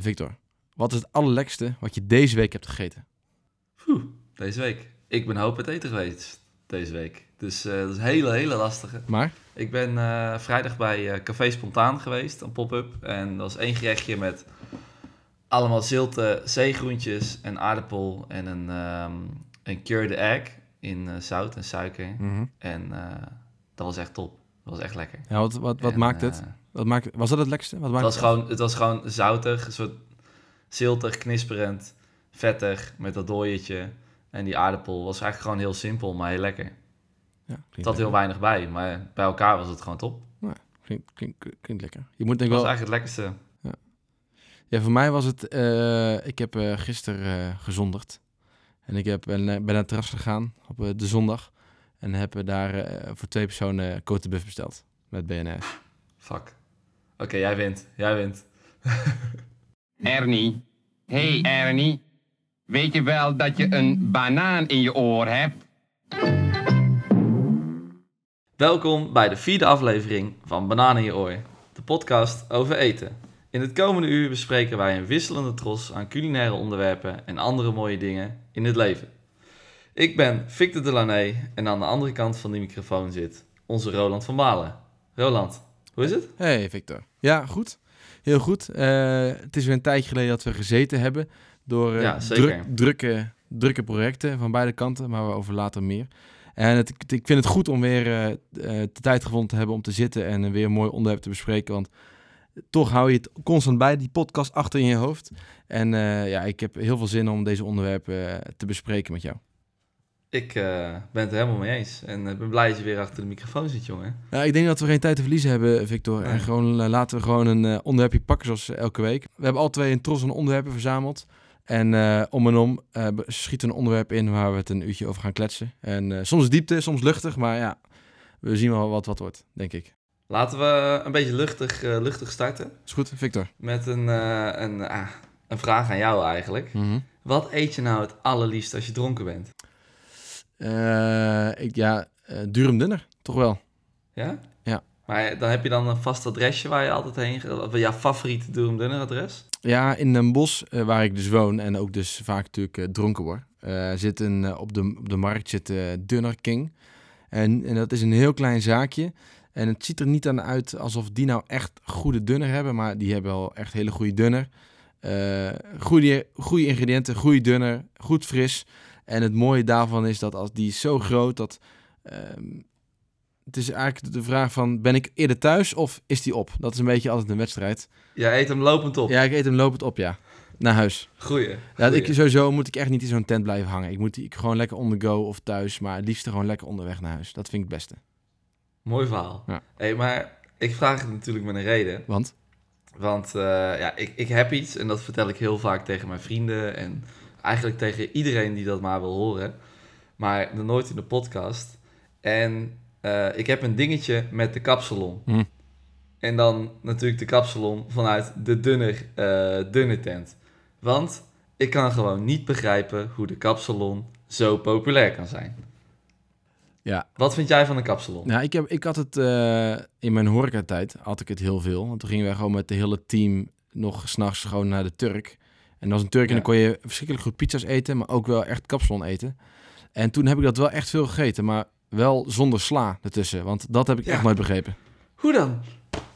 Victor, wat is het allerlekste wat je deze week hebt gegeten? Oeh, deze week. Ik ben hoop het eten geweest deze week. Dus eh, dat is een hele, hele lastige. Maar? Ik ben eh, vrijdag bij eh, Café Spontaan geweest, een pop-up. En dat was één gerechtje met allemaal zilte zeegroentjes, en aardappel en een, ehm een cured egg in zout en suiker. Mhm. En dat was echt top. Dat was echt lekker. Ja, wat, wat, wat En, maakt het? Wat maakt, was dat het lekkerste? Wat maakt het, was gewoon, het was gewoon zoutig, een soort ziltig, knisperend, vettig met dat dooietje. En die aardappel was eigenlijk gewoon heel simpel, maar heel lekker. Ja, klinkt zat heel weinig bij, maar bij elkaar was het gewoon top. Klinkt, klinkt, klinkt lekker. Je moet denk Dat ik was wel... eigenlijk het lekkerste. Ja, voor mij was het... eh, ik heb eh gisteren eh, gezondigd. En ik heb, ben, ben naar het terras gegaan op de zondag. En heb eh, daar eh, voor twee personen uh, Côte de Buff besteld. Met BNS. Fuck. Oké, jij wint. Jij wint. Ernie. Hey Ernie. Weet je wel dat je een banaan in je oor hebt? Welkom bij de vierde aflevering van Banaan in je oor, de podcast over eten. In het komende uur bespreken wij een wisselende tros aan culinaire onderwerpen en andere mooie dingen in het leven. Ik ben Victor Delaney en aan de andere kant van die microfoon zit onze Roland van Balen. Roland, hoe is het? Hey Victor. Ja, goed. Heel goed. Eh, het is weer een tijdje geleden dat we gezeten hebben. Door eh, Ja, zeker. druk- drukke, drukke projecten van beide kanten. Maar we over later meer. En het, ik vind het goed om weer eh, de tijd gevonden te hebben om te zitten en weer een mooi onderwerp te bespreken. Want toch hou je het constant bij, die podcast achter in je hoofd. En ja, ik heb heel veel zin om deze onderwerpen te bespreken met jou. Ik eh, ben het er helemaal mee eens en ik ben blij dat je weer achter de microfoon zit, jongen. Ja, ik denk dat we geen tijd te verliezen hebben, Victor. En gewoon eh, laten we gewoon een eh, onderwerpje pakken zoals elke week. We hebben al twee een tros aan onderwerpen verzameld. En eh, om en om eh, schieten een onderwerp in waar we het een uurtje over gaan kletsen. En eh, soms diepte, soms luchtig, maar ja, we zien wel wat wat wordt, denk ik. Laten we een beetje luchtig, eh, luchtig starten Is goed, Victor? met een, eh, een, ah, een vraag aan jou eigenlijk. Mhm. Wat eet je nou het allerliefst als je dronken bent? Eh, ik, ja, eh durum dunner, toch wel. Ja? Ja. Maar dan heb je dan een vast adresje waar je altijd heen gaat? Jouw favoriete Durum Dunner adres? Ja, in Den Bosch, eh, waar ik dus woon en ook dus vaak natuurlijk eh, dronken word, eh, zit een, eh, op, de, op de markt zit eh, Dunner King. En, en dat is een heel klein zaakje. En het ziet er niet aan uit alsof die nou echt goede dunner hebben, maar die hebben wel echt hele goede dunner. Eh, goede, goede ingrediënten, goede dunner, goed fris. En het mooie daarvan is dat als die is zo groot dat... ehm, het is eigenlijk de vraag van, ben ik eerder thuis of is die op? Dat is een beetje altijd een wedstrijd. Jij eet hem lopend op. Ja, ik eet hem lopend op, ja. Naar huis. Goeie. Ja, goeie. ik, sowieso moet ik echt niet in zo'n tent blijven hangen. Ik moet die- ik gewoon lekker on the go of thuis, maar het liefst gewoon lekker onderweg naar huis. Dat vind ik het beste. Mooi verhaal. Ja. Hey, maar ik vraag het natuurlijk met een reden. Want? Want eh, ja, ik, ik heb iets en dat vertel ik heel vaak tegen mijn vrienden en eigenlijk tegen iedereen die dat maar wil horen. Maar nog nooit in de podcast. En eh, ik heb een dingetje met de kapsalon. Hm. En dan natuurlijk de kapsalon vanuit de dunner, eh dunner tent. Want ik kan gewoon niet begrijpen hoe de kapsalon zo populair kan zijn. Ja. Wat vind jij van de kapsalon? Nou, ik, heb, ik had het eh, in mijn horecatijd, had ik het heel veel. Want toen gingen wij gewoon met het hele team nog s'nachts gewoon naar de Turk. En was een Turk en dan kon je verschrikkelijk goed pizza's eten, maar ook wel echt kapsalon eten. En toen heb ik dat wel echt veel gegeten, maar wel zonder sla ertussen. Want dat heb ik echt nooit begrepen. Hoe dan?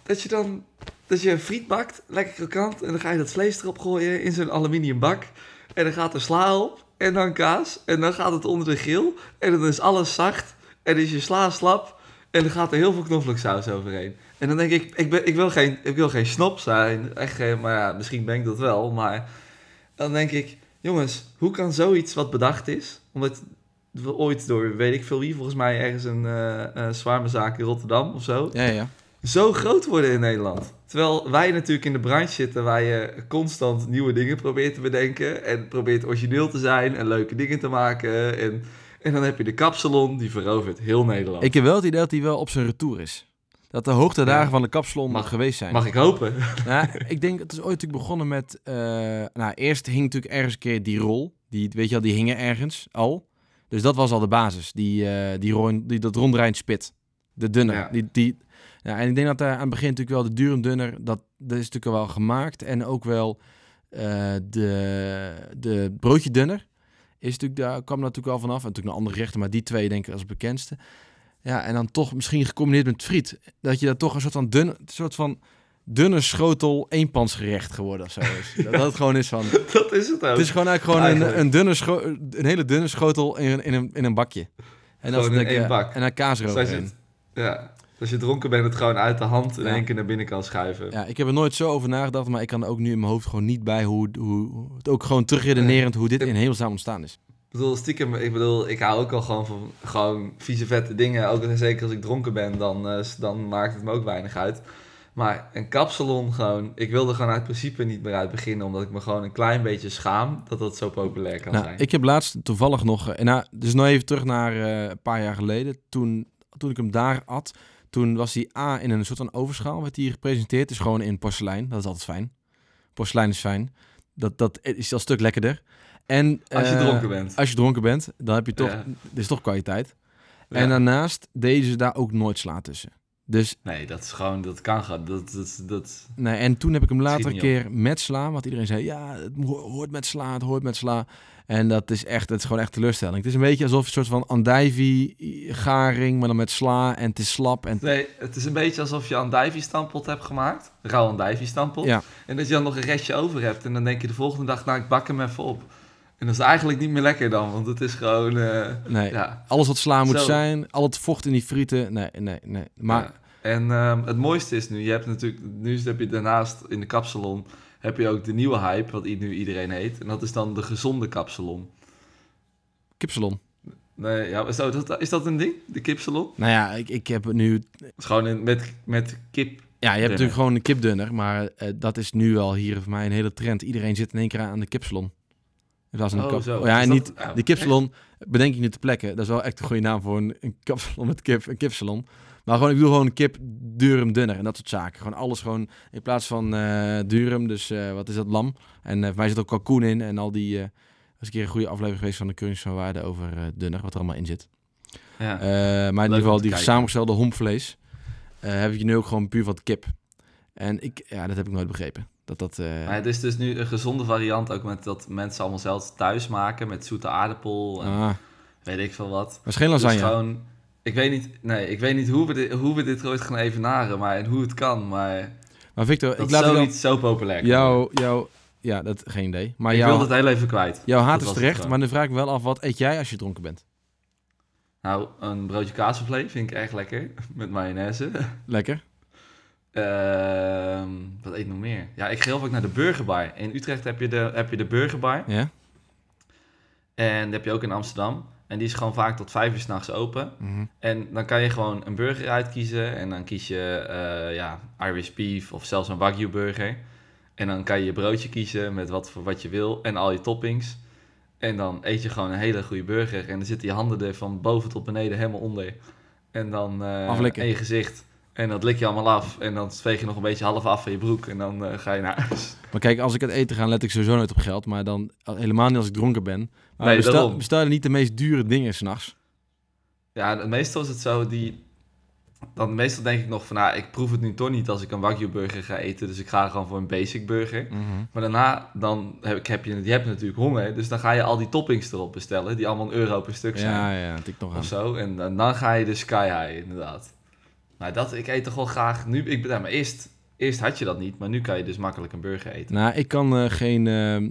Dat je dan dat je een friet bakt, lekker krokant, en dan ga je dat vlees erop gooien in zo'n aluminium bak. En dan gaat er sla op, en dan kaas, en dan gaat het onder de grill, en dan is alles zacht, en is je sla slap, en dan gaat er heel veel knoflooksaus overheen. En dan denk ik, ik, ben, ik, wil, geen, ik wil geen snop zijn, echt geen, maar ja, misschien ben ik dat wel, maar dan denk ik, jongens, hoe kan zoiets wat bedacht is, omdat we ooit door, weet ik veel wie, volgens mij ergens een eh eh zwaarmezaak in Rotterdam of zo, Ja, ja. zo groot worden in Nederland. Terwijl wij natuurlijk in de branche zitten waar je constant nieuwe dingen probeert te bedenken. En probeert origineel te zijn en leuke dingen te maken. En, en dan heb je de kapsalon, die verovert heel Nederland. Ik heb wel het idee dat hij wel op zijn retour is. Dat de hoogtedagen Ja. van de kapsalon Mag- geweest zijn. Mag ik hopen? Nou, ik denk, het is ooit natuurlijk begonnen met... eh, nou, eerst hing natuurlijk ergens een keer die rol. Die, weet je wel, die hingen ergens al. Dus dat was al de basis. Die, eh, die, die, dat ronddraaiend spit. De dunner. Ja. Die, die, ja, en ik denk dat daar aan het begin natuurlijk wel de durum dunner... Dat, dat is natuurlijk wel gemaakt. En ook wel Eh, de, de broodje dunner is natuurlijk, daar kwam natuurlijk wel vanaf. En natuurlijk nog andere gerechten, maar die twee denk ik als het bekendste. Ja, en dan toch misschien gecombineerd met friet. Dat je dat toch een soort van dun, soort van dunne schotel eenpansgerecht geworden of zo is. dat het gewoon is van... Dat is het ook. Het is gewoon eigenlijk gewoon Eigenlijk. een, een, dunne scho- een hele dunne schotel in, een- in, een, in een bakje. En Gewoon in denk ik, één eh, bak. En dan kaas Dus als je, eroverheen. het- ja, als je dronken bent, het gewoon uit de hand in Ja. één keer naar binnen kan schuiven. Ja, ik heb er nooit zo over nagedacht, maar ik kan er ook nu in mijn hoofd gewoon niet bij hoe, hoe, hoe het ook gewoon terugredenerend hoe dit in hemelsnaam ontstaan is. Ik bedoel, stiekem, ik bedoel, ik hou ook al gewoon van gewoon vieze vette dingen. Ook zeker als ik dronken ben, dan, eh, dan maakt het me ook weinig uit. Maar een kapsalon gewoon, ik wil er gewoon uit principe niet meer uit beginnen, omdat ik me gewoon een klein beetje schaam dat dat zo populair kan Nou, zijn. ik heb laatst toevallig nog, eh, en nou, dus nog even terug naar eh, een paar jaar geleden, toen, toen ik hem daar at, toen was hij A in een soort van overschaal, werd hij gepresenteerd, dus gewoon in porselein, dat is altijd fijn. Porselein is fijn, dat, dat is al een stuk lekkerder. En, Als je eh, dronken bent. Als je dronken bent, dan heb je toch, Ja. is toch kwaliteit. Ja. En daarnaast deden ze daar ook nooit sla tussen. Dus Nee, dat is gewoon, dat kan gaan. Dat, dat, dat, Nee, en toen heb ik hem later een keer met sla, want iedereen zei, ja, het ho- hoort met sla, het hoort met sla. En dat is echt, het is gewoon echt teleurstelling. Het is een beetje alsof een soort van andijvie-garing, maar dan met sla en het is slap. En nee, het is een beetje alsof je andijvie-stampot hebt gemaakt. Rauw andijvie-stampot. ja, En dat je dan nog een restje over hebt. En dan denk je de volgende dag, nou, ik bak hem even op. En dat is eigenlijk niet meer lekker dan, want het is gewoon... eh, nee. ja, Alles wat sla moet Zo. zijn, al het vocht in die frieten, nee, nee, nee. Maar Ja. En ehm, het mooiste is nu, je hebt natuurlijk, nu heb je daarnaast in de kapsalon, heb je ook de nieuwe hype, wat nu iedereen heet. En dat is dan de gezonde kapsalon. kipsalon. Nee, ja, is, dat, is dat een ding, de kipsalon? Nou ja, ik, ik heb nu... Het is gewoon in, met, met kip. Ja, je hebt natuurlijk gewoon een kipdunner, maar eh, dat is nu al hier voor mij een hele trend. Iedereen zit in één keer aan de kipsalon. Van een Oh, kap- zo. Oh, ja, en dat- niet ja, de kipsalon. Bedenk ik nu te plekken. Dat is wel echt een goede naam voor een, een kapsalon met kip, een kipsalon. Maar gewoon, ik bedoel gewoon kip, durum, dunner en dat soort zaken. Gewoon alles gewoon in plaats van eh durum, dus eh, wat is dat, lam. En eh voor mij zit ook kalkoen in en al die... was een keer een goede aflevering geweest van de Keurings van Waarde over dunner, wat er allemaal in zit. Ja. Maar in ieder geval die samengestelde hompvlees heb je nu ook gewoon puur van kip. En ik, ja, dat heb ik nooit begrepen. Dat dat... eh, Maar het is dus nu een gezonde variant, ook met dat mensen allemaal zelf thuis maken, met zoete aardappel en ah, weet ik veel wat. is geen Dus lasagne. gewoon, ik weet niet, nee, ik weet niet hoe we dit, hoe we dit ooit gaan evenaren, maar en hoe het kan, maar maar Victor, ik is laat het zoiets zo populair. jou, jou... Ja, dat geen idee. Maar ik jouw, wilde het heel even kwijt. jouw haat Dat is terecht, maar dan vraag ik me wel af, wat eet jij als je dronken bent? Nou, een broodje kaasvlees vind ik echt lekker, met mayonaise. Lekker? Ehm, wat eet ik nog meer? Ja, ik geloof ook naar de Burgerbar. In Utrecht heb je de, heb je de Burgerbar. Ja? En die heb je ook in Amsterdam. En die is gewoon vaak tot vijf uur s'nachts open. Mhm. En dan kan je gewoon een burger uitkiezen. En dan kies je eh, ja, Irish beef of zelfs een Wagyu burger. En dan kan je je broodje kiezen met wat voor wat je wil. En al je toppings. En dan eet je gewoon een hele goede burger. En dan zitten je handen er van boven tot beneden helemaal onder. En dan Aflikken. en je gezicht. En dat lik je allemaal af. En dan veeg je nog een beetje half af van je broek. En dan eh, ga je naar huis. Maar kijk, als ik het eten ga, let ik sowieso nooit op geld. Maar dan al- helemaal niet als ik dronken ben. Maar Nee, bestel, je niet de meest dure dingen s'nachts. Ja, meestal is het zo, die... Dan meestal denk ik nog van, nou, ik proef het nu toch niet als ik een Wagyu burger ga eten. Dus ik ga gewoon voor een basic burger. Maar daarna, dan heb, ik- heb je, je hebt natuurlijk honger. Dus dan ga je al die toppings erop bestellen, die allemaal een euro per stuk zijn. Ja, ja, tik nog aan. Of zo. En dan, dan ga je de sky high, inderdaad. Maar dat, ik eet toch wel graag... Nu, ik, ja, maar eerst, eerst had je dat niet, maar nu kan je dus makkelijk een burger eten. Nou, ik kan eh, geen... eh,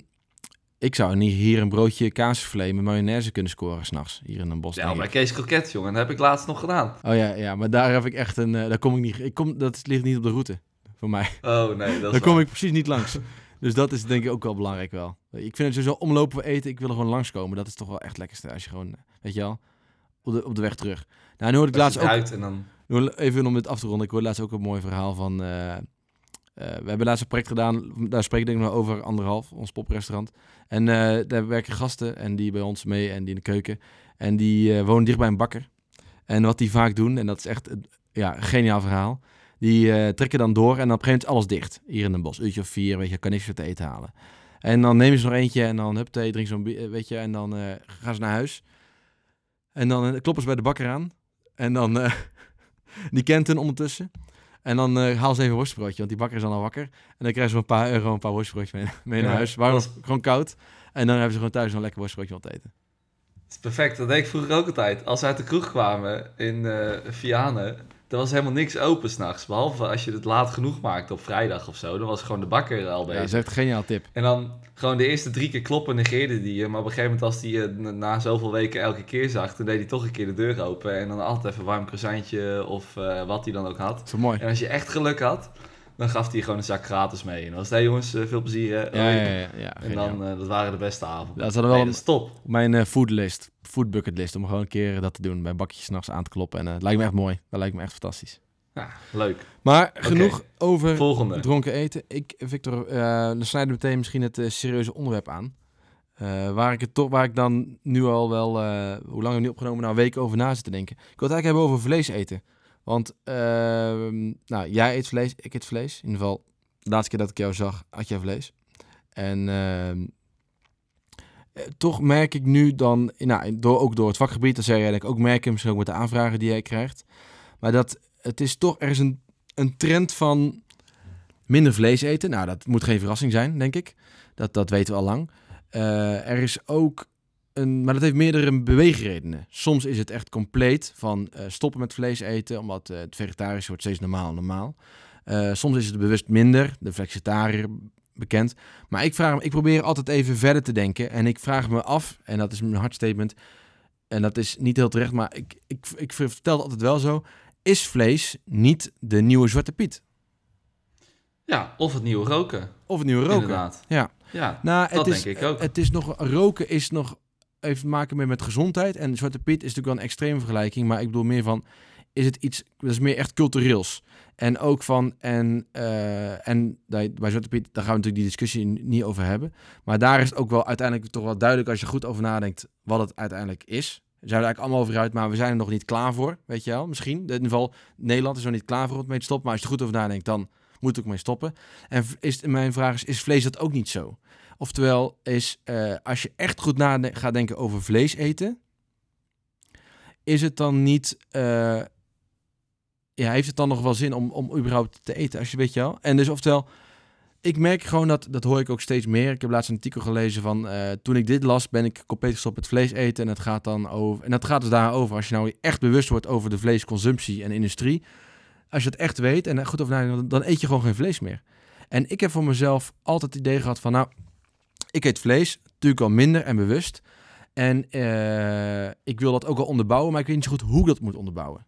ik zou niet hier een broodje kaasvlees met mayonaise kunnen scoren s'nachts. Hier in een bos. Ja, maar Kees Kroket, jongen, dat heb ik laatst nog gedaan. Oh ja, ja, maar daar heb ik echt een... eh, daar kom ik niet... Ik kom, dat ligt niet op de route voor mij. Oh, nee, dat Daar kom waar. ik precies niet langs. Dus dat is denk ik ook wel belangrijk wel. Ik vind het sowieso omlopen voor eten. Ik wil er gewoon langskomen. Dat is toch wel echt lekkerste. Als je gewoon, weet je wel, op de, op de weg terug. Nou, nu hoorde ik laatst ook... ruikt en dan... Even om dit af te ronden. Ik hoorde laatst ook een mooi verhaal van... eh, eh, we hebben laatst een project gedaan. Daar spreek ik denk ik nog over anderhalf. Ons poprestaurant. En eh, daar werken gasten. En die bij ons mee. En die in de keuken. En die wonen dicht bij een bakker. En wat die vaak doen. En dat is echt ja, een geniaal verhaal. Die trekken dan door en dan op een gegeven moment alles dicht. Hier in een bos, uurtje of vier, weet je, kan niks meer te eten halen. En dan nemen ze nog eentje en dan hup, thee, drinken zo'n, weet je, en dan gaan ze naar huis. En dan kloppen ze bij de bakker aan. En dan, die kent hen ondertussen. En dan eh, haal ze even een worstbroodje, want die bakker is dan al wakker. En dan krijgen ze een paar euro een paar worstbroodjes mee, mee naar Ja, huis. Waarom dat was gewoon koud. En dan hebben ze gewoon thuis een lekker worstbroodje om te eten. Het is perfect. Dat deed ik vroeger ook altijd. Als we uit de kroeg kwamen in eh Vianen, er was helemaal niks open s'nachts. Behalve als je het laat genoeg maakte op vrijdag of zo. Dan was gewoon de bakker al Ja, bezig. dat is echt een geniaal tip. En dan gewoon de eerste drie keer kloppen negeerde die je. Maar op een gegeven moment als die je na- zoveel weken elke keer zag, toen deed hij toch een keer de deur open. En dan altijd even een warm croissantje of eh, wat hij dan ook had. Wel mooi. En als je echt geluk had, dan gaf hij gewoon een zak gratis mee. En dan was het, hey jongens, eh, veel plezier. hè. Ja, ja, ja. ja En dan, eh, dat waren de beste avonden. Dat hadden wel Nee, een- dat is top. op mijn eh, foodlist, food bucket list, om gewoon een keer dat te doen. Bij bakjes s'nachts aan te kloppen. En eh, het lijkt me echt mooi. Dat lijkt me echt fantastisch. Ja, leuk. Maar genoeg over Volgende. dronken eten. Ik, Victor, dan snijden we meteen misschien het serieuze onderwerp aan. Waar, ik het toch, waar ik dan nu al wel, hoe lang we nu opgenomen, nou een week over na zit te denken. Ik wil het eigenlijk hebben over vlees eten. Want ehm, nou, jij eet vlees, ik eet vlees. In ieder geval, de laatste keer dat ik jou zag, had jij vlees. En ehm, eh, toch merk ik nu dan, nou, door, ook door het vakgebied, dat zei jij ik ook merken, misschien ook met de aanvragen die jij krijgt. Maar dat het is toch, er is een, een trend van minder vlees eten. Nou, dat moet geen verrassing zijn, denk ik. Dat, dat weten we al lang. Eh, er is ook een, maar dat heeft meerdere beweegredenen. Soms is het echt compleet van eh, stoppen met vlees eten, omdat eh, het vegetarisch wordt steeds normaal normaal. Eh, soms is het bewust minder, de flexitariër bekend. Maar ik, vraag, me- ik probeer altijd even verder te denken en ik vraag me af, en dat is mijn hardstatement, en dat is niet heel terecht, maar ik, ik, ik vertel het altijd wel zo, is vlees niet de nieuwe Zwarte Piet? Ja, of het nieuwe roken. Of het nieuwe roken? Inderdaad. Ja. Ja, Nou, Dat het is, denk ik ook. Het is nog, roken is nog, heeft te maken met, met gezondheid. En Zwarte Piet is natuurlijk wel een extreme vergelijking. Maar ik bedoel meer van, is het iets, dat is meer echt cultureels. En ook van, en, eh, en bij Zwarte Piet, daar gaan we natuurlijk die discussie niet over hebben. Maar daar is het ook wel uiteindelijk toch wel duidelijk als je goed over nadenkt wat het uiteindelijk is. We zijn er eigenlijk allemaal over uit, maar we zijn er nog niet klaar voor, weet je wel. Misschien, in ieder geval, Nederland is nog niet klaar voor om mee te stoppen. Maar als je er goed over nadenkt, dan moet ook mee stoppen. En is, mijn vraag is, is vlees dat ook niet zo? Oftewel, is eh, als je echt goed na gaat denken over vlees eten, is het dan niet. eh, ja, heeft het dan nog wel zin om, om überhaupt te eten? Als je weet je wel. En dus, oftewel, ik merk gewoon dat, dat hoor ik ook steeds meer. Ik heb laatst een artikel gelezen van. eh, toen ik dit las, ben ik compleet gestopt met vlees eten. En het gaat dan over. En dat gaat dus daarover. Als je nou echt bewust wordt over de vleesconsumptie en industrie. Als je het echt weet en goed over nadenkt, dan eet je gewoon geen vlees meer. En ik heb voor mezelf altijd het idee gehad van, nou, ik eet vlees, natuurlijk al minder en bewust. En eh, ik wil dat ook wel onderbouwen, maar ik weet niet zo goed hoe ik dat moet onderbouwen.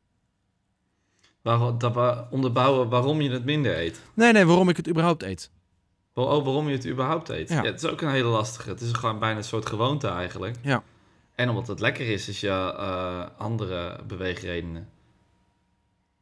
Waar, dat we onderbouwen waarom je het minder eet. Nee, nee, waarom ik het überhaupt eet. Oh, waarom je het überhaupt eet. Ja. Ja. het is ook een hele lastige. Het is gewoon bijna een soort gewoonte eigenlijk. Ja. En omdat het lekker is, is je eh, andere beweegredenen.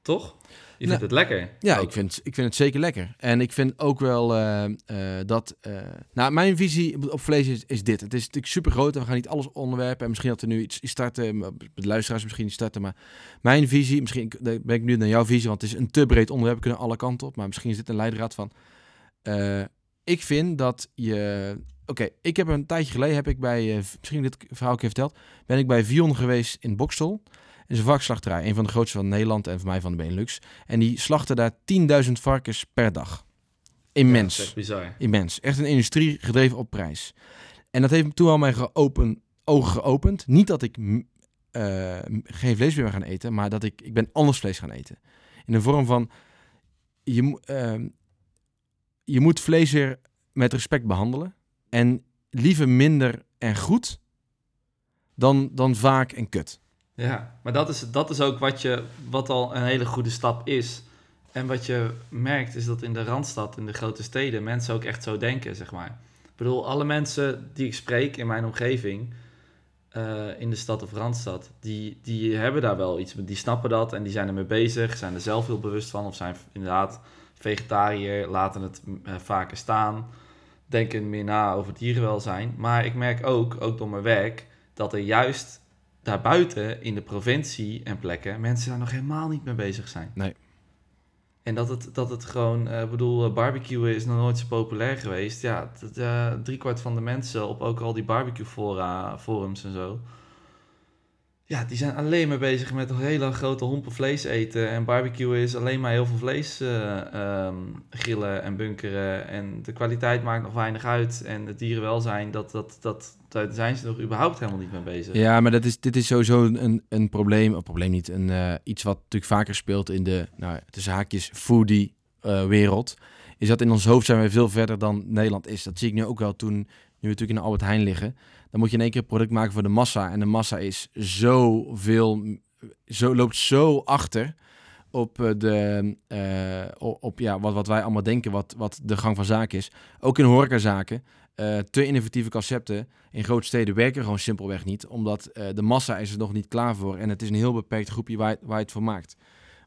Toch? Je vindt Nou, het lekker. Ja, Ook. ik vind, ik vind het zeker lekker. En ik vind ook wel eh, eh, dat... eh, nou, mijn visie op vlees is, is dit. Het is natuurlijk super groot en we gaan niet alles onderwerpen. En misschien dat we nu iets starten, de luisteraars misschien niet starten. Maar mijn visie, misschien ben ik nu naar jouw visie, want het is een te breed onderwerp. We kunnen alle kanten op, maar misschien is dit een leidraad van... ik vind dat je... Oké, ik heb een tijdje geleden, heb ik bij, misschien dit verhaal even verteld, ben ik bij Vion geweest in Bokstel. Is een varkensslachterij, een van de grootste van Nederland en voor mij van de Benelux. En die slachten daar 10.000 varkens per dag. Immens. echt bizar. Immens. Echt een industrie gedreven op prijs. En dat heeft toen al mijn geopen, ogen geopend. Niet dat ik mm, eh, geen vlees meer ben gaan eten, maar dat ik, ik ben anders vlees gaan eten. In de vorm van, je, ehm, je moet vlees weer met respect behandelen. En liever minder en goed dan, dan vaak en kut. Ja, maar dat is, dat is ook wat, je, wat al een hele goede stap is. En wat je merkt is dat in de Randstad, in de grote steden, mensen ook echt zo denken, zeg maar. Ik bedoel, alle mensen die ik spreek in mijn omgeving, eh, in de stad of Randstad, die, die hebben daar wel iets, die snappen dat en die zijn ermee bezig, zijn er zelf heel bewust van of zijn inderdaad vegetariër, laten het eh, vaker staan, denken meer na over dierenwelzijn. Maar ik merk ook, ook door mijn werk, dat er juist daarbuiten in de provincie en plekken mensen daar nog helemaal niet mee bezig zijn. Nee. En dat het, dat het gewoon, eh, ik bedoel, eh, barbecuen is nog nooit zo populair geweest. Ja, eh, driekwart van de mensen op ook al die barbecue fora, forums en zo. Ja, die zijn alleen maar bezig met hele grote hompen vlees eten. En barbecue is alleen maar heel veel vlees ehm, grillen en bunkeren. En de kwaliteit maakt nog weinig uit. En het dierenwelzijn, dat, dat, dat, daar zijn ze nog überhaupt helemaal niet mee bezig. Ja, maar dat is, dit is sowieso een, een probleem. Een probleem niet. Een, eh, iets wat natuurlijk vaker speelt in de, nou, tussen haakjes, foodie eh, wereld. Is dat in ons hoofd zijn we veel verder dan Nederland is. Dat zie ik nu ook wel toen nu we natuurlijk in Albert Heijn liggen. Dan moet je in één keer een product maken voor de massa. En de massa is zoveel, zo, loopt zo achter op, eh, de, eh, op ja, wat, wat wij allemaal denken, wat, wat de gang van zaken is. Ook in horecazaken. Uh, te innovatieve concepten in grote steden werken gewoon simpelweg niet. Omdat de massa is er nog niet klaar voor. En het is een heel beperkt groepje waar, waar je het voor maakt.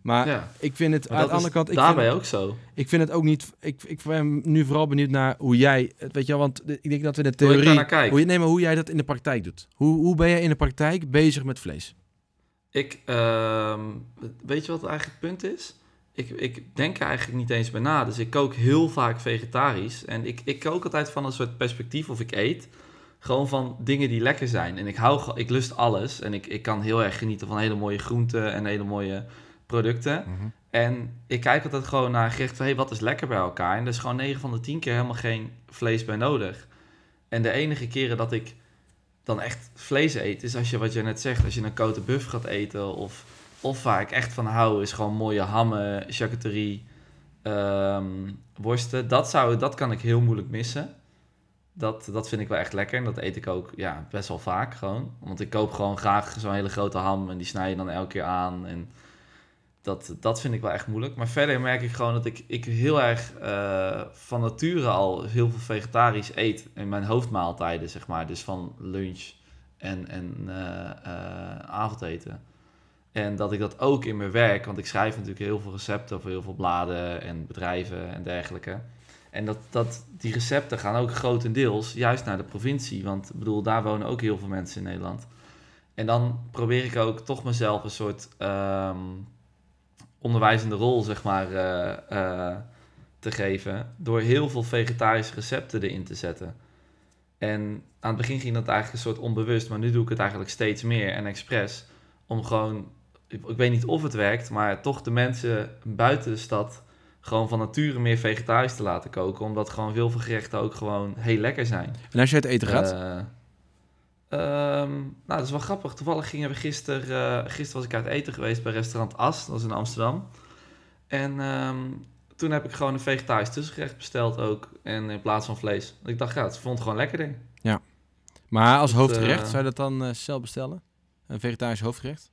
Maar Ja. ik vind het Maar aan de andere kant... Ik daarbij vind, ook zo. ik vind het ook niet... Ik, ik ben nu vooral benieuwd naar hoe jij... het- Weet je wel, want ik denk dat we in de Hoe theorie... Hoe, je- nee, maar hoe jij dat in de praktijk doet. Hoe, hoe ben jij in de praktijk bezig met vlees? Ik, ehm, weet je wat eigenlijk het punt is? Ik, ik denk er eigenlijk niet eens bij na. Dus ik kook heel vaak vegetarisch. En ik, ik kook altijd van een soort perspectief of ik eet. Gewoon van dingen die lekker zijn. En ik, hou, ik lust alles. En ik, ik kan heel erg genieten van hele mooie groenten en hele mooie producten. En ik kijk altijd gewoon naar van... Hé, wat is lekker bij elkaar? En er is gewoon 9 van de 10 keer helemaal geen vlees bij nodig. En de enige keren dat ik dan echt vlees eet... is als je, wat je net zegt, als je een cote buff gaat eten... of, of waar ik echt van hou, is gewoon mooie hammen, charcuterie, ehm, worsten. Dat, zou, dat kan ik heel moeilijk missen. Dat, dat vind ik wel echt lekker. En dat eet ik ook ja, best wel vaak gewoon. Want ik koop gewoon graag zo'n hele grote ham... en die snij je dan elke keer aan... En, dat, dat vind ik wel echt moeilijk. Maar verder merk ik gewoon dat ik, ik heel erg eh, van nature al heel veel vegetarisch eet. In mijn hoofdmaaltijden, zeg maar. Dus van lunch en, en eh, eh, avondeten. En dat ik dat ook in mijn werk, want ik schrijf natuurlijk heel veel recepten voor heel veel bladen en bedrijven en dergelijke. En dat, dat, die recepten gaan ook grotendeels juist naar de provincie. Want ik bedoel, daar wonen ook heel veel mensen in Nederland. En dan probeer ik ook toch mezelf een soort ehm, onderwijzende rol, zeg maar, eh, eh, te geven. Door heel veel vegetarische recepten erin te zetten. En aan het begin ging dat eigenlijk een soort onbewust, maar nu doe ik het eigenlijk steeds meer en expres. Om gewoon, ik, weet niet of het werkt, maar toch de mensen buiten de stad gewoon van nature meer vegetarisch te laten koken. Omdat gewoon heel veel gerechten ook gewoon heel lekker zijn. En als je uit eten gaat? Eh, ehm, nou, dat is wel grappig. Toevallig gingen we gisteren... eh gisteren was ik uit eten geweest bij restaurant As. Dat is in Amsterdam. En ehm, toen heb ik gewoon een vegetarisch tussengerecht besteld ook. En in plaats van vlees. Ik dacht, ja, het vond het gewoon lekkerder. maar als dat, hoofdgerecht, eh, zou je dat dan eh, zelf bestellen? Een vegetarisch hoofdgerecht?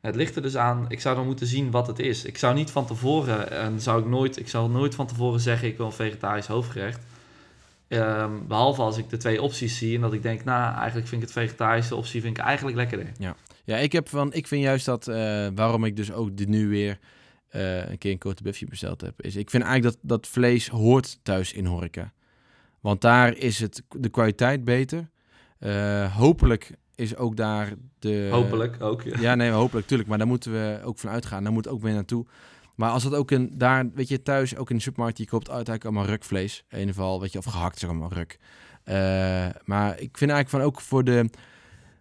Het ligt er dus aan, ik zou dan moeten zien wat het is. Ik zou niet van tevoren, en zou ik nooit, ik zou nooit van tevoren zeggen ik wil een vegetarisch hoofdgerecht. Ehm, behalve als ik de twee opties zie en dat ik denk, nou, eigenlijk vind ik het vegetarische optie vind ik eigenlijk lekkerder. Ja, ik, heb van, ik vind juist dat, eh, waarom ik dus ook nu weer eh, een keer een Côte Buffy besteld heb, is ik vind eigenlijk dat, dat vlees hoort thuis in horeca. Want daar is het, de kwaliteit beter. Eh, hopelijk is ook daar de... Hopelijk ook. Ja. Ja, nee, hopelijk, tuurlijk. Maar daar moeten we ook van uitgaan. Daar moet ook weer naartoe. Maar als dat ook een, daar, weet je, thuis, ook in de supermarkt, je koopt uiteindelijk allemaal rukvlees. In ieder geval, weet je, of gehakt ook allemaal ruk. Eh, maar ik vind eigenlijk van ook voor de,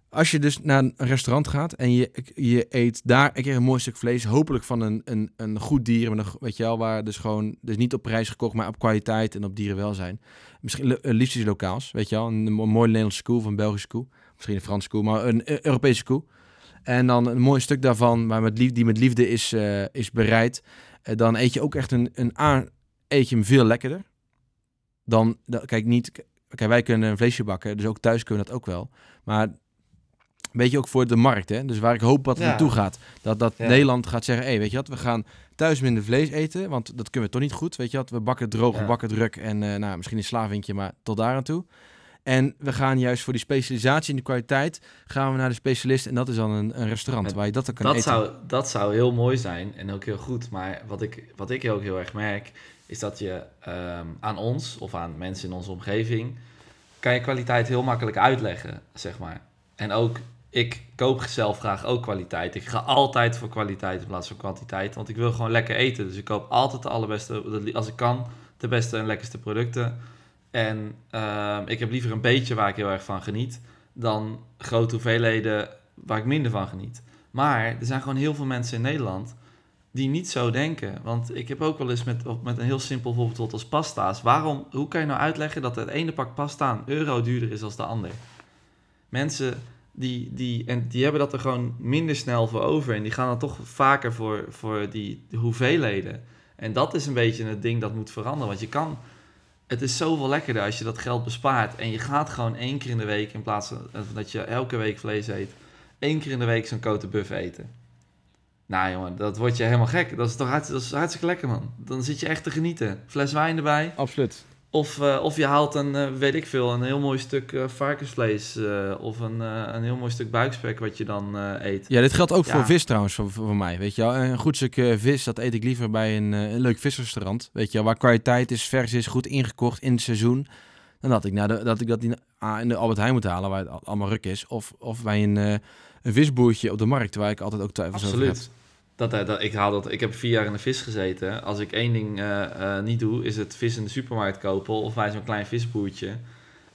als je dus naar een restaurant gaat en je, je eet daar een keer een mooi stuk vlees, hopelijk van een, een, een goed dier, een, weet je wel, waar dus gewoon, dus niet op prijs gekocht, maar op kwaliteit en op dierenwelzijn. Misschien eh, liefst iets lokaals, weet je wel, een, mo- mooie Nederlandse koe een Belgische koe, misschien een Franse koe, maar een eh, Europese koe. En dan een mooi stuk daarvan, maar met die met liefde is, eh, is bereid. Eh, dan eet je ook echt een, een aan, eet je hem veel lekkerder. Dan, dan kijk niet, kijk wij kunnen een vleesje bakken, dus ook thuis kunnen we dat ook wel. Maar weet je ook voor de markt, hè? Dus waar ik hoop dat het Ja. naartoe gaat. Dat, dat Ja. Nederland gaat zeggen, hey, weet je wat, we gaan thuis minder vlees eten, want dat kunnen we toch niet goed, weet je wat. We bakken droog, we bakken druk en eh, nou, misschien een slavinkje, maar tot daar aan toe. En we gaan juist voor die specialisatie in de kwaliteit, gaan we naar de specialist en dat is dan een, een restaurant En waar je dat dan kan Dat eten. zou, dat zou heel mooi zijn en ook heel goed. Maar wat ik, wat ik ook heel erg merk, is dat je ehm, aan ons of aan mensen in onze omgeving, kan je kwaliteit heel makkelijk uitleggen, zeg maar. En ook, ik koop zelf graag ook kwaliteit. Ik ga altijd voor kwaliteit in plaats van kwantiteit, want ik wil gewoon lekker eten. Dus ik koop altijd de allerbeste, als ik kan, de beste en lekkerste producten. En ehm, ik heb liever een beetje waar ik heel erg van geniet, dan grote hoeveelheden waar ik minder van geniet. Maar er zijn gewoon heel veel mensen in Nederland die niet zo denken. Want ik heb ook wel eens met, met een heel simpel voorbeeld als pasta's. Waarom, hoe kan je nou uitleggen dat het ene pak pasta een euro duurder is dan de ander? Mensen die, die, en die hebben dat er gewoon minder snel voor over. En die gaan dan toch vaker voor, voor die de hoeveelheden. En dat is een beetje het ding dat moet veranderen. Want je kan, het is zoveel lekkerder als je dat geld bespaart. En je gaat gewoon één keer in de week, in plaats van dat je elke week vlees eet, één keer in de week zo'n cote buff eten. Nou jongen, dat wordt je helemaal gek. Dat is toch hartstikke, dat is hartstikke lekker man. Dan zit je echt te genieten. Fles wijn erbij. Absoluut. Of, eh, of je haalt een, eh, weet ik veel, een heel mooi stuk eh, varkensvlees. eh, of een, eh, een heel mooi stuk buikspek wat je dan eh, eet. Ja, dit geldt ook voor vis trouwens, voor, voor mij. Weet je wel, een goed stuk eh, vis, dat eet ik liever bij een, eh, een leuk visrestaurant. Weet je wel, waar kwaliteit is, vers is, goed ingekocht in het seizoen. Dan dat ik, nou, de- dat, ik dat in, ah, in de Albert Heijn moet halen, waar het al- allemaal ruk is. Of, of bij een, eh, een visboertje op de markt, waar ik altijd ook twijfels over heb. Dat, eh, dat, ik, haal dat, ik heb vier jaar in de vis gezeten. Als ik één ding eh, eh, niet doe, is het vis in de supermarkt kopen of bij zo'n klein visboertje.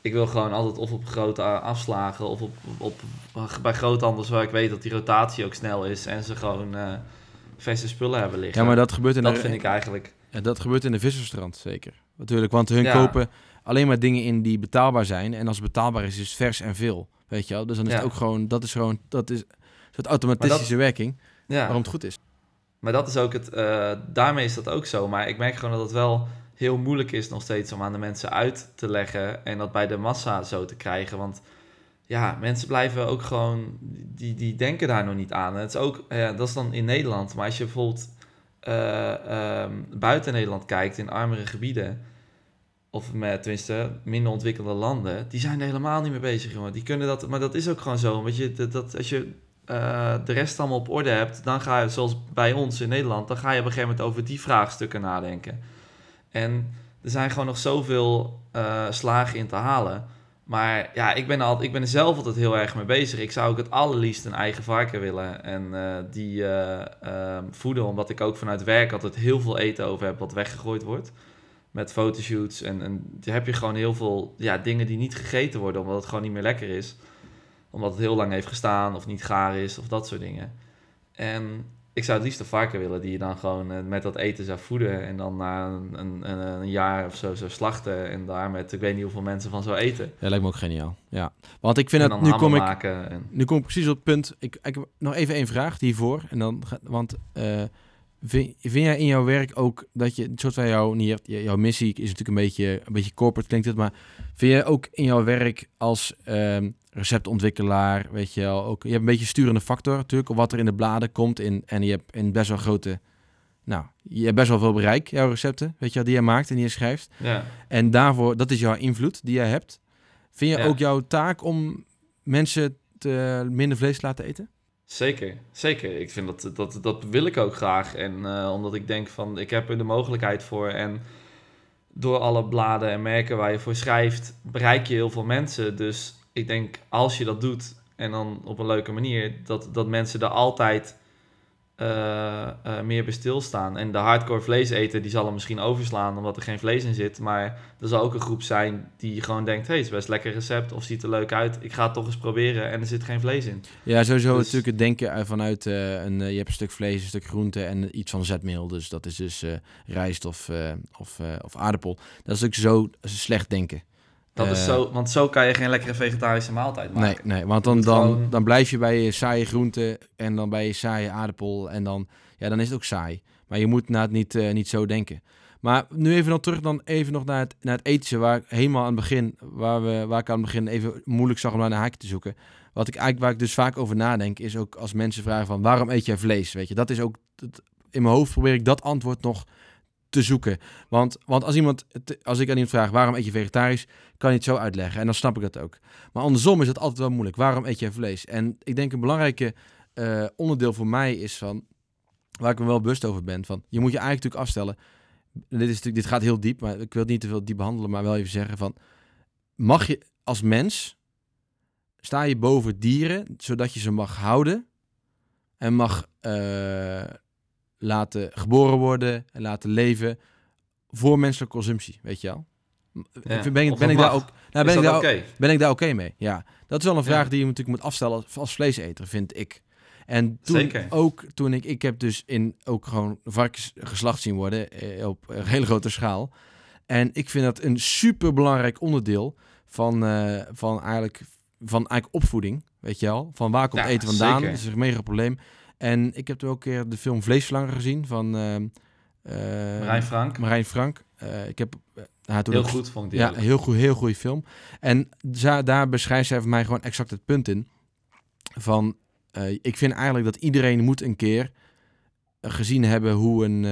Ik wil gewoon altijd of op grote afslagen of op, op, bij groothandels waar ik weet dat die rotatie ook snel is en ze gewoon verse spullen hebben liggen. Ja, maar dat gebeurt in dat de, vind ik eigenlijk. Ja, dat gebeurt in de visrestaurant zeker. Natuurlijk, want hun Ja. kopen alleen maar dingen in die betaalbaar zijn. En als het betaalbaar is, is het vers en veel. Weet je wel? Dus dan is Ja. het ook gewoon, dat is gewoon, dat is een soort automatische werking Ja. waarom het goed is. Maar dat is ook het, eh, daarmee is dat ook zo. Maar ik merk gewoon dat het wel heel moeilijk is nog steeds om aan de mensen uit te leggen en dat bij de massa zo te krijgen. Want ja, mensen blijven ook gewoon, die, die denken daar nog niet aan. En het is ook, ja, dat is dan in Nederland. Maar als je bijvoorbeeld eh, ehm, buiten Nederland kijkt, in armere gebieden, of met, tenminste minder ontwikkelde landen, die zijn er helemaal niet mee bezig, jongen. Die kunnen dat, maar dat is ook gewoon zo. Want je, dat, dat, als je eh, de rest allemaal op orde hebt, dan ga je, zoals bij ons in Nederland, dan ga je op een gegeven moment over die vraagstukken nadenken. En er zijn gewoon nog zoveel eh, slagen in te halen. Maar ja, ik ben, al, ik ben er zelf altijd heel erg mee bezig. Ik zou ook het allerliefst een eigen varken willen en eh, die eh, ehm, voeden. Omdat ik ook vanuit werk altijd heel veel eten over heb wat weggegooid wordt. Met fotoshoots en, en heb je gewoon heel veel ja, dingen die niet gegeten worden omdat het gewoon niet meer lekker is omdat het heel lang heeft gestaan of niet gaar is of dat soort dingen. En ik zou het liefst een varken willen die je dan gewoon eh, met dat eten zou voeden en dan na een, een, een, jaar of zo zou slachten en daar met ik weet niet hoeveel mensen van zou eten. Ja, lijkt me ook geniaal. Ja. Want ik vind en dat, nu kom ik. En, nu kom ik precies op het punt. Ik, ik heb nog even één vraag hiervoor. En dan, want eh, vind, vind jij in jouw werk ook dat je, soort van jouw, niet jouw missie is natuurlijk een beetje, een beetje corporate klinkt het, maar vind jij ook in jouw werk als ehm, receptontwikkelaar, weet je wel, ook, je hebt een beetje sturende factor natuurlijk, op wat er in de bladen komt in, en je hebt een best wel grote, nou, je hebt best wel veel bereik, jouw recepten, weet je wel, die je maakt en die je schrijft. ja. En daarvoor, dat is jouw invloed die jij hebt. Vind je Ja. ook jouw taak om mensen te, minder vlees te laten eten? Zeker, zeker. Ik vind dat, dat, dat wil ik ook graag. En eh, omdat ik denk van, ik heb er de mogelijkheid voor. En door alle bladen en merken waar je voor schrijft, bereik je heel veel mensen. Dus ik denk, als je dat doet, en dan op een leuke manier, dat, dat mensen er altijd eh, eh, meer bij stilstaan. En de hardcore vleeseter, die zal er misschien overslaan omdat er geen vlees in zit. Maar er zal ook een groep zijn die gewoon denkt, hé, hey, het is best een lekker recept. Of ziet er leuk uit, ik ga het toch eens proberen en er zit geen vlees in. Ja, sowieso Dus- natuurlijk het denken uit- vanuit eh, een, je hebt een stuk vlees, een stuk groente en iets van zetmeel. Dus dat is dus rijst of, of, of aardappel. Dat is ook zo slecht denken. Dat is Eh, zo, want zo kan je geen lekkere vegetarische maaltijd Nee, maken. nee, want dan, dan, dan blijf je bij je saaie groente en dan bij je saaie aardappel en dan, ja, dan is het ook saai. Maar je moet na het niet, eh, niet zo denken. Maar nu even nog terug dan even nog naar het, naar het ethische, waar ik helemaal aan het begin, waar, we, waar ik aan het begin even moeilijk zag om naar een haakje te zoeken. Wat ik eigenlijk, waar ik dus vaak over nadenk, is ook als mensen vragen van waarom eet jij vlees? Weet je, dat is ook, dat- in mijn hoofd probeer ik dat antwoord nog te zoeken. Want, want als, iemand, als ik aan iemand vraag waarom eet je vegetarisch, kan je het zo uitleggen en dan snap ik dat ook. Maar andersom is het altijd wel moeilijk. Waarom eet jij vlees? En ik denk een belangrijke eh, onderdeel voor mij is van, waar ik me wel bewust over ben, van je moet je eigenlijk natuurlijk afstellen. Dit, is dit gaat heel diep, maar ik wil het niet te veel diep behandelen, maar wel even zeggen van, mag je als mens, sta je boven dieren, zodat je ze mag houden en mag eh, laten geboren worden en laten leven voor menselijke consumptie, weet je wel? Ja, Ben, ik- ben daar ook Nou, ben, ik oké? daar, ben ik daar oké mee? Ja. Dat is wel een vraag Ja. die je natuurlijk moet afstellen als, als vleeseter, vind ik. En toen Zeker. ook, toen ik, ik heb dus in ook gewoon varkens geslacht zien worden eh, op een hele grote schaal. En ik vind dat een super belangrijk onderdeel van, eh, van, eigenlijk, van eigenlijk opvoeding. Weet je wel? Van waar komt Ja, eten vandaan? zeker. Dat is een mega probleem. En ik heb ook een keer de film Vleesverlanger gezien van ehm eh, Marijn Frank, Marijn Frank. Eh, ik heb eh, haar toen heel ook- goed vond ik die ja, heel goed, heel goede film. En za- daar beschrijft zij voor mij gewoon exact het punt in. Van, ik vind eigenlijk dat iedereen moet een keer gezien hebben hoe een...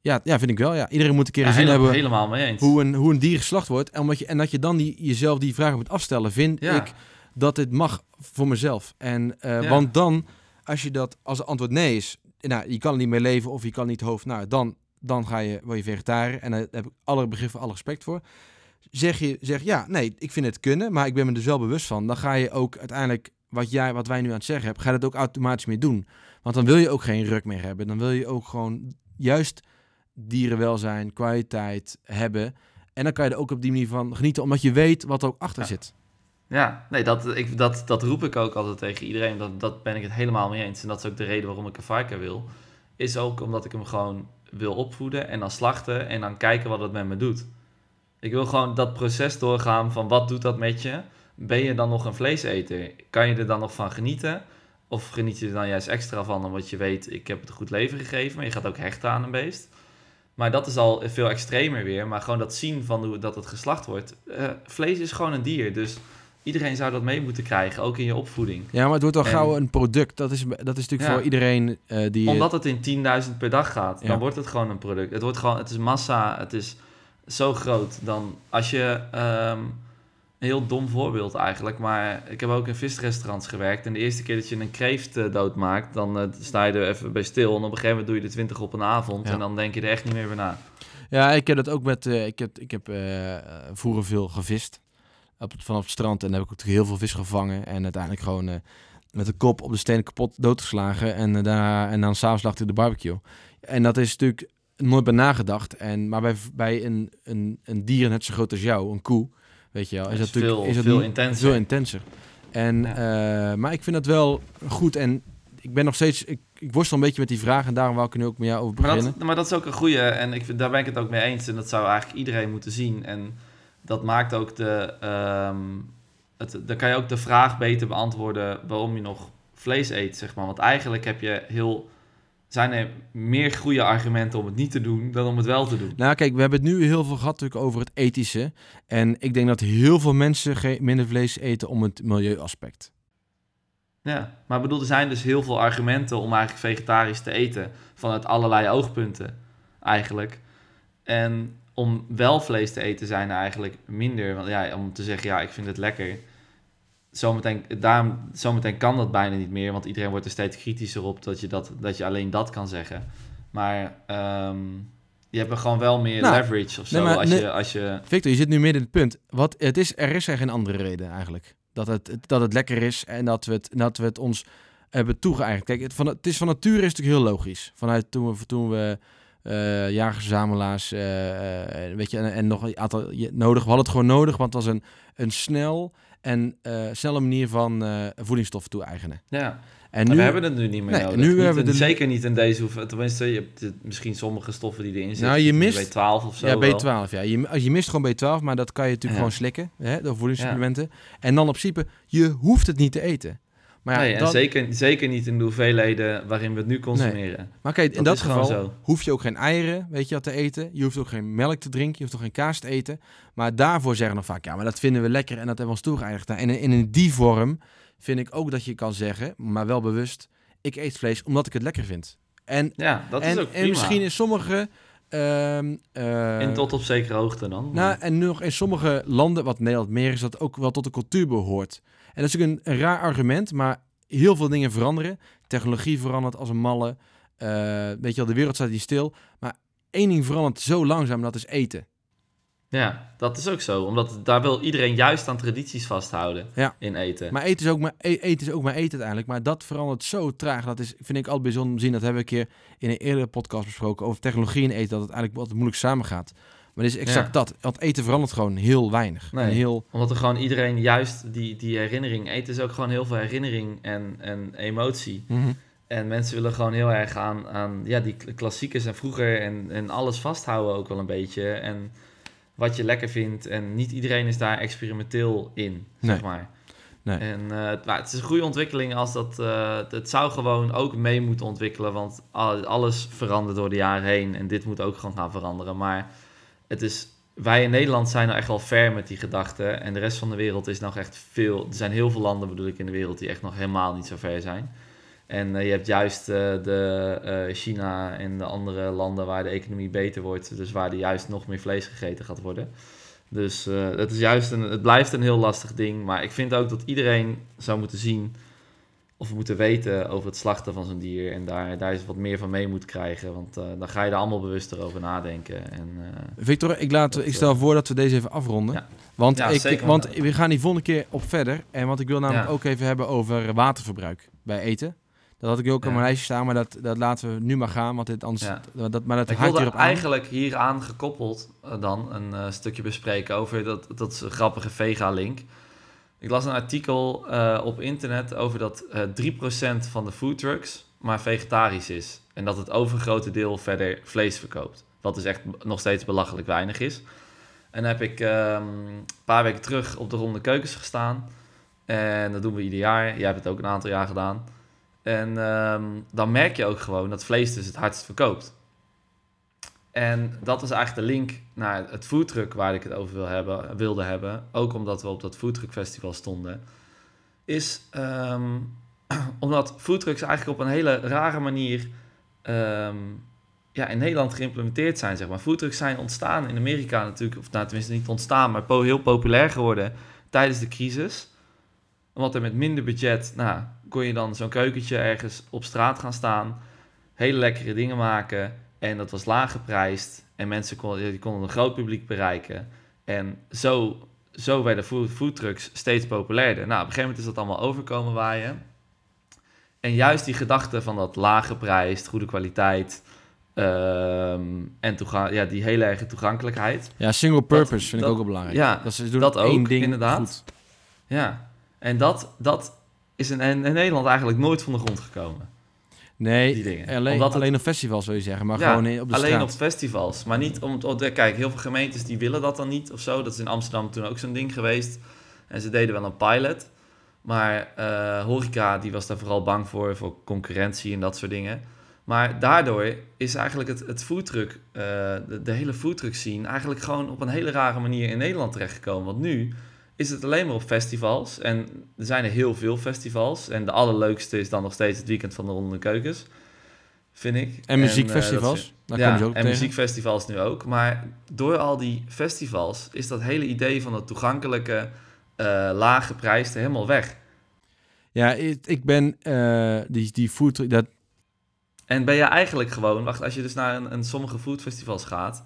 ja, ja, vind ik wel. Ja. Iedereen moet een keer Ja, gezien helemaal, hebben helemaal mee eens. hoe een, hoe een dier geslacht wordt. En, omdat je, en dat je dan die, jezelf die vragen moet afstellen, vind Ja. ik dat het mag voor mezelf. En, Ja. Want dan, als je dat als het antwoord nee is, nou, je kan er niet meer leven of je kan niet hoofd, nou, dan, dan ga je, word je vegetariër. En daar heb ik alle begrip, alle respect voor. Zeg je, zeg ja, nee, ik vind het kunnen, maar ik ben me er wel bewust van. Dan ga je ook uiteindelijk, wat, jij, wat wij nu aan het zeggen hebben, ga je dat ook automatisch mee doen. Want dan wil je ook geen ruk meer hebben. Dan wil je ook gewoon juist dierenwelzijn, kwaliteit hebben. En dan kan je er ook op die manier van genieten, omdat je weet wat er ook achter Ja. zit. Ja, nee, dat, ik, dat, dat roep ik ook altijd tegen iedereen. Dat, dat ben ik het helemaal mee eens. En dat is ook de reden waarom ik een varken wil. Is ook omdat ik hem gewoon wil opvoeden en dan slachten en dan kijken wat het met me doet. Ik wil gewoon dat proces doorgaan van wat doet dat met je? Ben je dan nog een vleeseter? Kan je er dan nog van genieten? Of geniet je er dan juist extra van omdat je weet, ik heb het een goed leven gegeven, maar je gaat ook hechten aan een beest. Maar dat is al veel extremer weer. Maar gewoon dat zien van hoe dat het geslacht wordt. Eh, vlees is gewoon een dier, dus iedereen zou dat mee moeten krijgen, ook in je opvoeding. Ja, maar het wordt al En- gauw een product. Dat is, dat is natuurlijk Ja. voor iedereen eh, die... Omdat het in 10.000 per dag gaat, Ja. dan wordt het gewoon een product. Het wordt gewoon, het is massa, het is zo groot. Dan als je ehm, een heel dom voorbeeld eigenlijk, maar ik heb ook in visrestaurants gewerkt en de eerste keer dat je een kreeft eh, doodmaakt, dan eh, sta je er even bij stil en op een gegeven moment doe je er 20 op een avond Ja. en dan denk je er echt niet meer bij na. Ja, ik heb dat ook met... ik heb, ik heb vroeger veel gevist op, het- vanaf het strand. En heb ik ook heel veel vis gevangen. En uiteindelijk gewoon eh, met de kop op de steen kapot doodgeslagen. En, eh, daar, en dan s'avonds lag ik de barbecue. En dat is natuurlijk nooit bij nagedacht. En, maar bij, bij een, een, een dier net zo groot als jou, een koe, weet je wel, is Dat dat, is natuurlijk veel- is dat veel intenser. Veel intenser. En, eh, maar ik vind dat wel goed. En ik ben nog steeds... Ik, ik worstel een beetje met die vraag. En daarom wou ik er nu ook met jou over Maar beginnen. dat, maar dat is ook een goede en ik, vind- daar ben ik het ook mee eens. En dat zou eigenlijk iedereen moeten zien. En dat maakt ook de. ehm het, dan kan je ook de vraag beter beantwoorden waarom je nog vlees eet, zeg maar. Want eigenlijk heb je heel. Zijn er meer goede argumenten om het niet te doen dan om het wel te doen? Nou, kijk, we hebben het nu heel veel gehad natuurlijk over het ethische. En ik denk dat heel veel mensen minder vlees eten om het milieuaspect. Ja, maar bedoel, er zijn dus heel veel argumenten om eigenlijk vegetarisch te eten. Vanuit allerlei oogpunten, eigenlijk. En om wel vlees te eten zijn eigenlijk minder. Want ja, om te zeggen, ja, ik vind het lekker. Zometeen, daarom, zometeen kan dat bijna niet meer. Want iedereen wordt er steeds kritischer op dat je, dat, dat je alleen dat kan zeggen. Maar ehm, je hebt er gewoon wel meer Nou, leverage of zo. nee, maar als, nee- je, als je... Victor, je zit nu midden in het punt. Wat, het is, er is er geen andere reden eigenlijk. Dat het, dat het lekker is en dat we het, dat we het ons hebben toegeëigend. Kijk, het, van, het is van nature is natuurlijk heel logisch. Vanuit toen we, toen we jagers-verzamelaars, eh, weet je, en, en nog een aantal je- nodig. We hadden het gewoon nodig, want het was een, een snel en snelle manier van voedingsstoffen toe-eigenen. Ja. En nu, we hebben het nu niet meer Nee, nodig. nu Niet hebben we de- Zeker niet in deze hoeveelheid. Tenminste, je hebt misschien sommige stoffen die erin zitten. Nou, je mist- B12 of zo ja, wel. B12, ja. Je, je mist gewoon B12, maar dat kan je natuurlijk Ja. gewoon slikken, hè, door voedingssupplementen. En dan op principe, je hoeft het niet te eten. Maar, ja, nee, en dat- zeker, zeker niet in de hoeveelheden waarin we het nu consumeren. maar kijk, in Dat geval zo. hoef je ook geen eieren, weet je, te eten. Je hoeft ook geen melk te drinken, je hoeft ook geen kaas te eten. Maar daarvoor zeggen we vaak, ja, maar dat vinden we lekker en dat hebben we ons toegeëigend. Nou, En in, in die vorm vind ik ook dat je kan zeggen, maar wel bewust, ik eet vlees omdat ik het lekker vind. En, Ja, dat en, is ook en prima. misschien in sommige... ehm, eh, in tot op zekere hoogte dan. Nou, en nog in sommige landen, wat Nederland meer is, dat ook wel tot de cultuur behoort. En dat is natuurlijk een, een raar argument, maar heel veel dingen veranderen. Technologie verandert als een malle. Eh, weet je wel, de wereld staat niet stil. Maar één ding verandert zo langzaam, dat is eten. ja, dat is ook zo. Omdat daar wil iedereen juist aan tradities vasthouden Ja. in eten. Maar eten is, ook maar, e- eten is ook maar eten uiteindelijk. Maar dat verandert zo traag. Dat is, vind ik altijd bijzonder om te zien. Dat hebben we een keer in een eerdere podcast besproken over technologie en eten. Dat het eigenlijk altijd moeilijk samengaat. Maar het is exact Ja. dat. Want eten verandert gewoon heel weinig. Nee. Heel, Omdat er gewoon iedereen juist die, die herinnering... Eten is ook gewoon heel veel herinnering en, en emotie. Mhm. En mensen willen gewoon heel erg aan, aan ja, die kl- klassiekers en vroeger en, en alles vasthouden ook wel een beetje. En wat je lekker vindt. En niet iedereen is daar experimenteel in, zeg maar. Nee. En eh, het- maar het is een goede ontwikkeling als dat... eh, het zou gewoon ook mee moeten ontwikkelen. Want al- alles verandert door de jaren heen. En dit moet ook gewoon gaan veranderen. Maar het is... Wij in Nederland zijn nou echt wel ver met die gedachten. En de rest van de wereld is nog echt veel... Er zijn heel veel landen, bedoel ik, in de wereld... die echt nog helemaal niet zo ver zijn. En eh, je hebt juist eh, de eh, China en de andere landen waar de economie beter wordt. Dus waar er juist nog meer vlees gegeten gaat worden. Dus het, is juist een, het blijft een heel lastig ding. Maar ik vind ook dat iedereen zou moeten zien of moeten weten over het slachten van zo'n dier. En daar, daar eens wat meer van mee moet krijgen. Want eh, dan ga je er allemaal bewuster over nadenken. En, eh, Victor, ik, laat, Dat, ik eh, stel voor dat we deze even afronden. Ja. Want, Ja, ik, zeker. want we gaan die volgende keer op verder. En want ik wil namelijk Ja. ook even hebben over waterverbruik bij eten. Dat had ik ook op Ja. mijn lijstje staan, maar dat, dat laten we nu maar gaan. Want dit anders, Ja. dat, maar dat ik wilde hierop aan. eigenlijk hieraan gekoppeld eh, dan een eh, stukje bespreken over dat, dat is een grappige vega-link. Ik las een artikel eh, op internet over dat eh 3% van de foodtrucks maar vegetarisch is. En dat het overgrote deel verder vlees verkoopt. Wat dus echt nog steeds belachelijk weinig is. En dan heb ik ehm, een paar weken terug op de Ronde Keukens gestaan. En dat doen we ieder jaar. Jij hebt het ook een aantal jaar gedaan. En ehm, dan merk je ook gewoon dat vlees dus het hardst verkoopt. En dat is eigenlijk de link naar het foodtruck waar ik het over wil hebben, wilde hebben. Ook omdat we op dat foodtruck festival stonden. Is ehm, omdat foodtrucks eigenlijk op een hele rare manier ehm, ja, in Nederland geïmplementeerd zijn. Zeg maar. Foodtrucks zijn ontstaan in Amerika natuurlijk. Of nou, tenminste niet ontstaan, maar heel populair geworden tijdens de crisis. Omdat er met minder budget, nou, kon je dan zo'n keukentje ergens op straat gaan staan. Hele lekkere dingen maken. En dat was laag geprijsd. En mensen konden, die konden een groot publiek bereiken. En zo, zo werden food, foodtrucks steeds populairder. Nou, op een gegeven moment is dat allemaal overkomen waaien. En juist die gedachte van dat laag geprijsd, goede kwaliteit... ehm, en ja, die hele erge toegankelijkheid. Ja, single purpose vind dat- ik ook belangrijk. ja, dat ze doen dat één ook, ding inderdaad. goed. Ja, en dat, dat is in, in Nederland eigenlijk nooit van de grond gekomen. Nee, alleen, Omdat het- alleen op festivals wil je zeggen, maar Ja, gewoon op de alleen straat. op festivals. Maar niet om... om kijk, heel veel gemeentes die willen dat dan niet of zo. Dat is in Amsterdam toen ook zo'n ding geweest. En ze deden wel een pilot. Maar eh, horeca, die was daar vooral bang voor. Voor concurrentie en dat soort dingen. Maar daardoor is eigenlijk het, het foodtruck... eh, de, de hele foodtruck scene... eigenlijk gewoon op een hele rare manier in Nederland terechtgekomen. Want nu is het alleen maar op festivals. En er zijn er heel veel festivals. En de allerleukste is dan nog steeds het weekend van de Ronde Keukens. Vind ik. En eh, muziekfestivals, dat daar ja, ook en tegen. muziekfestivals nu ook. Maar door al die festivals is dat hele idee van het toegankelijke, eh laag geprijsde helemaal weg. Ja, ik, ik ben eh, die, die food, dat, En ben je eigenlijk gewoon, wacht, als je dus naar een, een sommige foodfestivals gaat,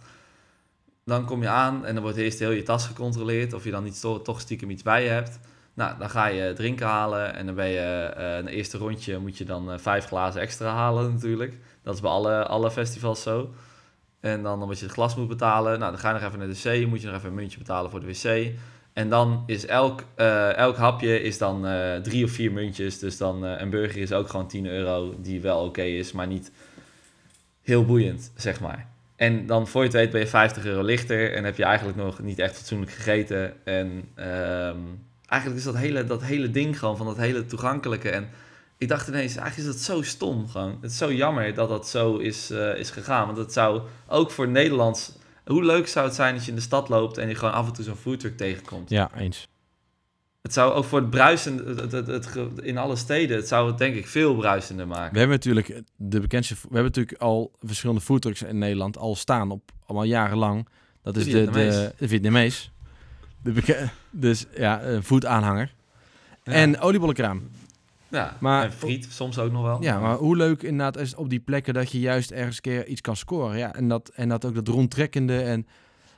dan kom je aan en dan wordt eerst heel je tas gecontroleerd of je dan niet toch stiekem iets bij je hebt. Nou, dan ga je drinken halen en dan ben je eh een eerste rondje moet je dan eh, vijf glazen extra halen natuurlijk. Dat is bij alle, alle festivals zo. En dan omdat je het glas moet betalen, nou dan ga je nog even naar de wc, moet je nog even een muntje betalen voor de wc. En dan is elk, eh, elk hapje is dan drie of vier muntjes. Dus dan een burger is ook gewoon 10 euro, die wel oké is, maar niet heel boeiend, zeg maar. En dan voor je het weet ben je 50 euro lichter en heb je eigenlijk nog niet echt fatsoenlijk gegeten. En ehm, eigenlijk is dat hele, dat hele ding gewoon van dat hele toegankelijke. En ik dacht ineens, eigenlijk is dat zo stom gewoon. Het is zo jammer dat dat zo is, eh, is gegaan. Want het zou ook voor Nederlands... Hoe leuk zou het zijn als je in de stad loopt en je gewoon af en toe zo'n foodtruck tegenkomt. ja, eens. Het zou ook voor het bruisen, het, het, in alle steden, het zou het denk ik veel bruisender maken. We hebben natuurlijk de bekendste, we hebben natuurlijk al verschillende foodtrucks in Nederland al staan op allemaal jarenlang. Dat De is de, de, Vietnamees. de Vietnamees. De dus ja, een voetaanhanger. Ja. En oliebollenkraam. ja, maar- en friet soms ook nog wel. Ja, maar hoe leuk inderdaad is op die plekken dat je juist ergens een keer iets kan scoren. Ja, en dat, en dat ook dat rondtrekkende. En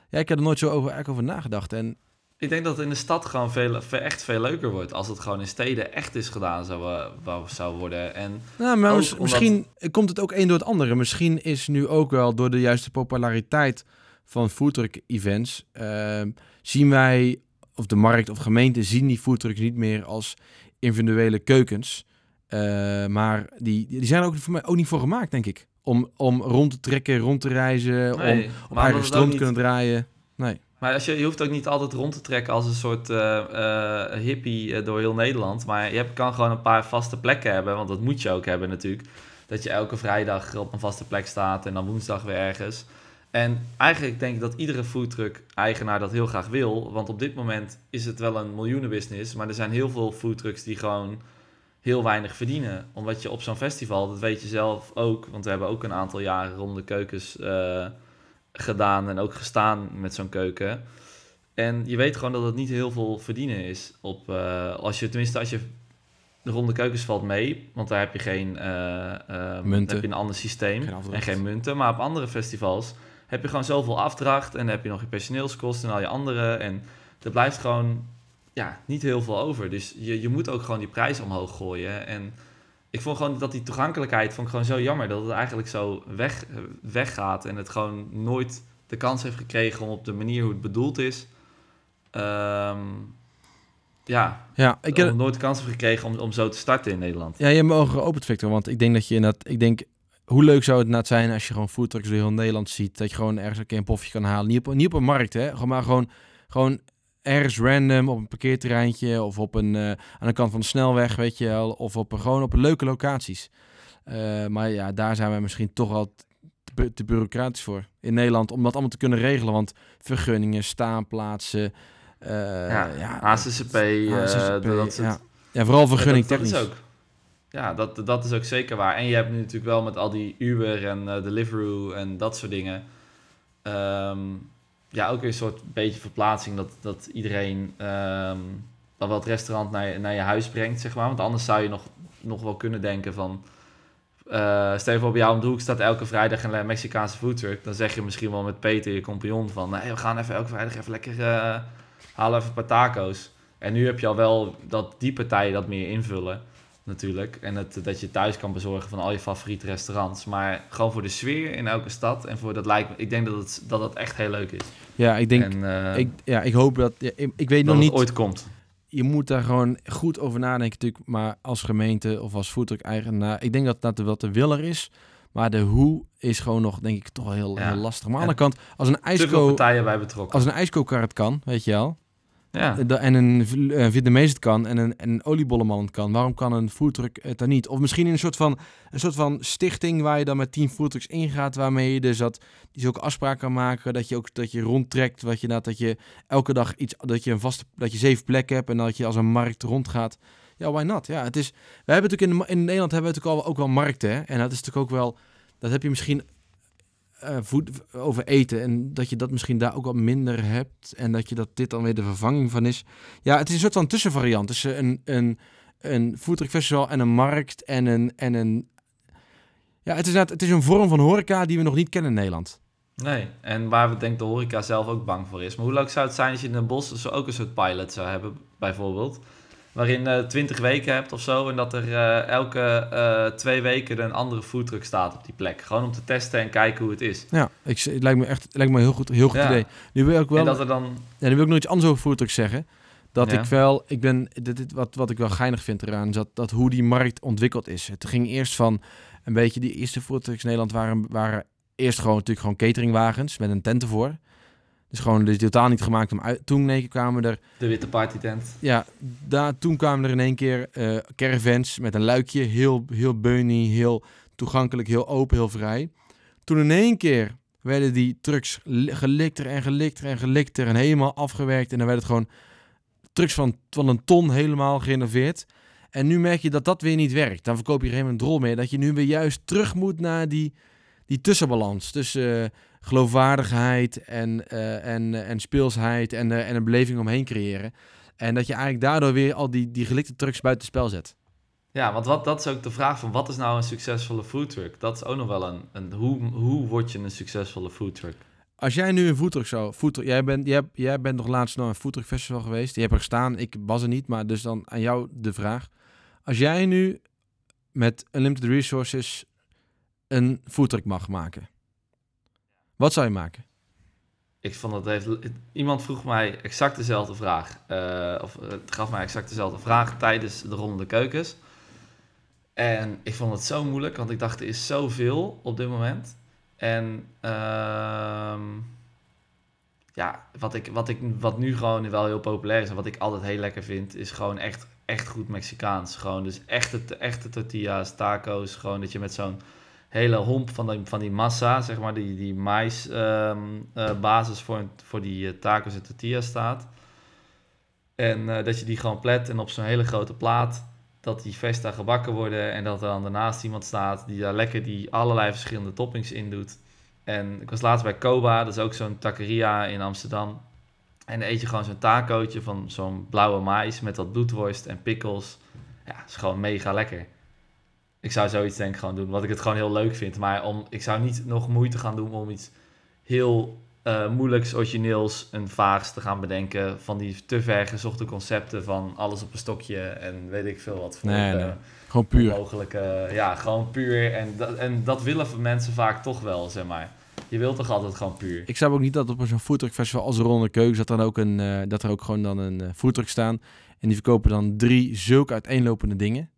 ja, ik heb er nooit zo over, eigenlijk over nagedacht. En Ik denk dat het in de stad gewoon veel, echt veel leuker wordt als het gewoon in steden echt is gedaan zou, eh, zou worden. En Nou, maar Ook mis- omdat- misschien komt het ook een door het andere. Misschien is nu ook wel door de juiste populariteit van foodtruck events ehm, zien wij, of de markt of gemeenten zien die foodtrucks niet meer als individuele keukens. Eh, maar die, die zijn ook voor mij ook niet voor gemaakt, denk ik. Om, om rond te trekken, rond te reizen, om op eigen stroom te kunnen draaien. Nee. Maar als je, je hoeft ook niet altijd rond te trekken als een soort eh, eh, hippie eh, door heel Nederland. Maar je hebt, kan gewoon een paar vaste plekken hebben, want dat moet je ook hebben natuurlijk. Dat je elke vrijdag op een vaste plek staat en dan woensdag weer ergens. En eigenlijk denk ik dat iedere foodtruck-eigenaar dat heel graag wil. Want op dit moment is het wel een miljoenenbusiness. Maar er zijn heel veel foodtrucks die gewoon heel weinig verdienen. Omdat je op zo'n festival, dat weet je zelf ook. Want we hebben ook een aantal jaren ronde keukens eh, gedaan en ook gestaan met zo'n keuken. En je weet gewoon dat het niet heel veel verdienen is. Op, eh, als je, tenminste, als je de ronde keukens valt mee, want daar heb je geen eh, eh, Munten. heb je een ander systeem Geen en geen munten. Maar op andere festivals heb je gewoon zoveel afdracht en dan heb je nog je personeelskosten en al je andere. En er blijft gewoon ja, niet heel veel over. Dus je, je moet ook gewoon die prijs omhoog gooien. En ik vond gewoon dat die toegankelijkheid vond ik gewoon zo jammer dat het eigenlijk zo weg, weggaat en het gewoon nooit de kans heeft gekregen om op de manier hoe het bedoeld is. Ehm, ja, Ja, ik heb, nooit de kans heeft gekregen om, om zo te starten in Nederland. Ja, je hebt mijn ogen geopend, Victor. Want ik denk dat je inderdaad... Ik denk, hoe leuk zou het net zijn als je gewoon foodtrucks door heel Nederland ziet. Dat je gewoon ergens een keer een pofje kan halen. Niet op, niet op een markt, hè. Gewoon, maar gewoon, gewoon ergens random op een parkeerterreintje. Of op een, eh, aan de kant van de snelweg, weet je wel. Of op, gewoon op leuke locaties. Eh, maar ja, daar zijn wij misschien toch al te, bu- te bureaucratisch voor. In Nederland, om dat allemaal te kunnen regelen. Want vergunningen, staanplaatsen... eh, ja, ja, HCCP, dat ja. ja, vooral vergunning dat, dat is technisch. ook. Ja, dat, dat is ook zeker waar. En je hebt nu natuurlijk wel met al die Uber en Deliveroo en dat soort dingen. ehm, ja, ook weer een soort beetje verplaatsing dat, dat iedereen ehm, dan wel het restaurant naar je, naar je huis brengt, zeg maar. Want anders zou je nog, nog wel kunnen denken van... eh stel je jou om de hoek staat elke vrijdag een Mexicaanse foodtruck. Dan zeg je misschien wel met Peter, je compagnon, van... We gaan even elke vrijdag even lekker eh, halen even een paar taco's. En nu heb je al wel dat die partijen dat meer invullen, natuurlijk. En het, dat je thuis kan bezorgen van al je favoriete restaurants. Maar gewoon voor de sfeer in elke stad. En voor dat lijkt me, ik denk dat het, dat het echt heel leuk is. Ja, ik denk... en, eh, Ik, ja, ik hoop dat. Ja, ik, ik weet dat nog niet. ooit komt. Je moet daar gewoon goed over nadenken, natuurlijk. Maar als gemeente of als voertuig-eigenaar. Ik denk dat dat wat de wil er is. Maar de hoe is gewoon nog, denk ik, toch wel heel, Ja. heel lastig. Maar aan de andere kant, als een ijsko, partijen bij betrokken. als een ijskookkaart kan, weet je wel. Ja. da- En een eh, Vietnamees het kan en een, en een oliebolleman het kan. Waarom kan een foodtruck het dan niet? Of misschien in een soort van, een soort van stichting waar je dan met tien foodtrucks ingaat. Waarmee je dus dat, die zulke afspraken kan maken. Dat je ook dat je rondtrekt. Wat je, dat, dat je elke dag iets, dat je een vaste, dat je zeven plekken hebt. En dat je als een markt rondgaat. Ja, why not? Ja, het is, we hebben natuurlijk in, in Nederland hebben we natuurlijk al, ook wel markten. Hè? En dat is natuurlijk ook wel, dat heb je misschien voed, over eten. En dat je dat misschien daar ook wat minder hebt. En dat je dat dit dan weer de vervanging van is. Ja, het is een soort van tussenvariant tussen een, een, een foodtruck festival en een markt en een... En een ja, het is, het is een vorm van horeca die we nog niet kennen in Nederland. Nee, en waar we denk de horeca zelf ook bang voor is. Maar hoe leuk zou het zijn als je in een bos zo ook een soort pilot zou hebben, bijvoorbeeld. Waarin je 20 weken hebt of zo. En dat er eh, elke eh, twee weken een andere foodtruck staat op die plek. Gewoon om te testen en kijken hoe het is. Ja, ik, het lijkt me echt het lijkt me een heel goed, heel goed Ja. idee. Nu wil ik wel... En dat er dan... Ja, dan wil ik nog iets anders over foodtrucks zeggen. Dat Ja. ik wel, ik ben, dit, dit, wat, wat ik wel geinig vind eraan, is dat, dat hoe die markt ontwikkeld is. Het ging eerst van een beetje, die eerste foodtrucks in Nederland waren, waren eerst gewoon natuurlijk gewoon cateringwagens met een tent ervoor. Dus gewoon dus totaal niet gemaakt om uit. Toen in één keer kwamen er, De witte partytent. ja, daar, toen kwamen er in één keer eh, caravans met een luikje, heel, heel bunny, heel toegankelijk, heel open, heel vrij. Toen in één keer werden die trucks li- gelikter en gelikter en gelikter en helemaal afgewerkt. En dan werd het gewoon trucks van, van een ton helemaal gerenoveerd. En nu merk je dat dat weer niet werkt. Dan verkoop je er helemaal een drol mee. Dat je nu weer juist terug moet naar die, die tussenbalans tussen eh, geloofwaardigheid en, eh, en, eh, en speelsheid en, en een beleving omheen creëren. En dat je eigenlijk daardoor weer al die, die gelikte trucks buiten spel zet. Ja, want wat, dat is ook de vraag van wat is nou een succesvolle foodtruck? Dat is ook nog wel een... een hoe, hoe word je een succesvolle foodtruck? Als jij nu een foodtruck zou... Foodtruck, jij, bent, jij, jij bent nog laatst naar een foodtruck festival geweest. Die heb er gestaan. Ik was er niet, maar dus dan aan jou de vraag. Als jij nu met Unlimited Resources een foodtruck mag maken. Wat zou je maken? ik vond dat heeft, iemand vroeg mij exact dezelfde vraag. eh, of eh, het gaf mij exact dezelfde vraag tijdens de Rollende Keukens. En ik vond het zo moeilijk, want ik dacht, er is zoveel op dit moment. En ehm, ja, wat, ik, wat, ik, wat nu gewoon wel heel populair is en wat ik altijd heel lekker vind, is gewoon echt, echt goed Mexicaans. Gewoon dus echte, echte tortillas, taco's. Gewoon dat je met zo'n hele homp van die, van die massa, zeg maar, die, die mais ehm, eh, voor, voor die eh, tacos en tortillas staat. En eh, dat je die gewoon plet en op zo'n hele grote plaat, dat die vesta gebakken worden en dat er dan daarnaast iemand staat die daar lekker die allerlei verschillende toppings in doet. En ik was laatst bij Koba, dat is ook zo'n taqueria in Amsterdam. En dan eet je gewoon zo'n tacootje van zo'n blauwe mais met wat bloedworst en pickles. Ja, is gewoon mega lekker. Ik zou zoiets denk ik gewoon doen, wat ik het gewoon heel leuk vind. Maar om, ik zou niet nog moeite gaan doen om iets heel eh, moeilijks, origineels en vaags te gaan bedenken. Van die te ver gezochte concepten van alles op een stokje en weet ik veel wat voor Nee, eh, nee. Gewoon puur. mogelijke... Ja, gewoon puur. En dat, en dat willen mensen vaak toch wel, zeg maar. Je wilt toch altijd gewoon puur. Ik snap ook niet dat op zo'n foodtruck festival als ronde keuken dat dan ook een eh, dat er ook gewoon dan een uh, foodtruck staan en die verkopen dan drie zulke uiteenlopende dingen.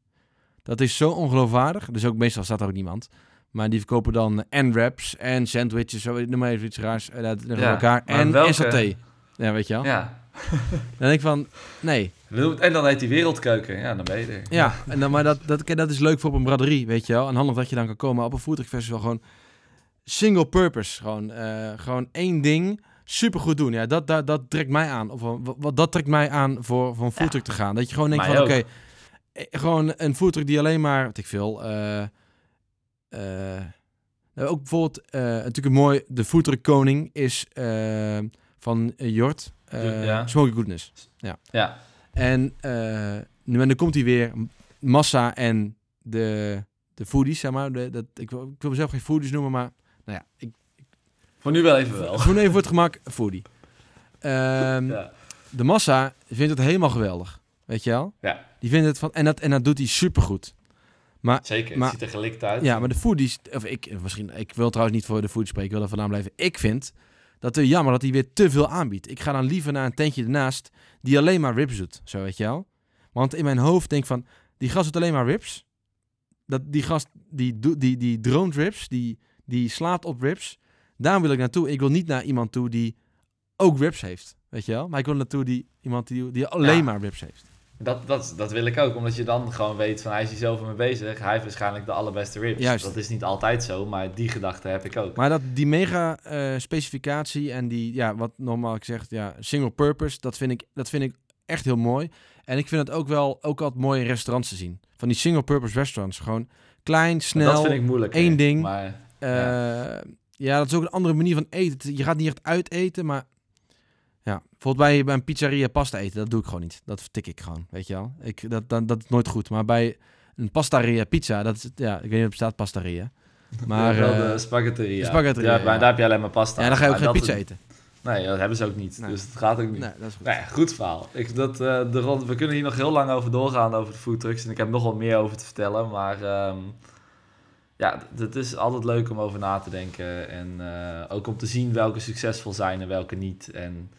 Dat is zo ongeloofwaardig. Dus ook meestal staat er ook niemand. Maar die verkopen dan en wraps en sandwiches, zo noem maar even iets raars, uh, dat Ja, elkaar en, welke- en saté. Ja, weet je wel. Ja. Dan denk ik van, nee. En dan heet die wereldkeuken. Ja, dan ben je er. Ja, en dan, maar dat, dat, kijk, dat is leuk voor op een braderie, weet je wel. En handig dat je dan kan komen. Op een foodtruck festival gewoon single purpose. Gewoon, eh, gewoon één ding super goed doen. Ja, dat, dat, dat trekt mij aan. Of wat, wat dat trekt mij aan voor, voor een foodtruck te gaan. Dat je gewoon denkt Mij van, oké. Eh, gewoon een foodtruck die alleen maar, wat ik veel, eh, nou, ook bijvoorbeeld, natuurlijk een mooi, de foodtruck koning is van Jort, Ja. Smoky Goodness. Ja. En eh, nu en dan komt hij weer, Massa en de, de foodies, zeg maar. De, dat, ik, wil, ik wil mezelf geen foodies noemen, maar nou ja, ik Voor nu wel even wel. Gewoon even voor het gemak, foodie. Ehm, Ja. De massa vindt het helemaal geweldig. Weet je wel? Ja. Die vindt het van... En dat, en dat doet hij supergoed. Maar, Zeker, Maar- het ziet er gelikt uit. ja, maar de foodies... Of ik, misschien, ik wil trouwens niet voor de foodies spreken. Ik wil er vandaan blijven. Ik vind dat het jammer dat hij weer te veel aanbiedt. Ik ga dan liever naar een tentje ernaast die alleen maar ribs doet. Zo, weet je wel? Want in mijn hoofd denk ik van... Die gast doet alleen maar ribs. Dat, die gast die, doet- die, die drone ribs, die, die slaat op ribs. Daar wil ik naartoe. Ik wil niet naar iemand toe die ook ribs heeft. Weet je wel? Maar ik wil naartoe die iemand die, die alleen Ja. maar ribs heeft. Dat, dat, dat wil ik ook, omdat je dan gewoon weet van hij is hier zelf mee bezig. Hij heeft waarschijnlijk de allerbeste ribs. Juist. Dat is niet altijd zo, maar die gedachte heb ik ook. Maar dat, die mega eh, specificatie en die, ja, wat normaal ik zeg, ja, single purpose, dat vind, ik, dat vind ik echt heel mooi. En ik vind het ook wel ook altijd mooi in restaurants te zien. Van die single purpose restaurants. Gewoon klein, snel. dat vind ik moeilijk. één hè. ding. Maar eh, ja. dat is ook een andere manier van eten. Je gaat niet echt uiteten, maar ja, bijvoorbeeld bij, bij een pizzeria pasta eten, dat doe ik gewoon niet. Dat vertik ik gewoon, weet je wel. Ik, dat, dat, dat is nooit goed. Maar bij een pastaria pizza, dat is, ja, ik weet niet of het bestaat pastaria. Maar wel eh, de spaghetteria. Ja, maar ja. daar heb je alleen maar pasta. ja, dan ga je ook Maar geen dat- pizza eten. Nee, dat hebben ze ook niet. Nee. Dus het gaat ook niet. Nee, dat is goed. Ja, goed verhaal. Ik, dat, eh, de we kunnen hier nog heel lang over doorgaan over de foodtrucks. En ik heb nog wel meer over te vertellen. Maar ehm, ja, het is altijd leuk om over na te denken. En eh, ook om te zien welke succesvol zijn en welke niet. En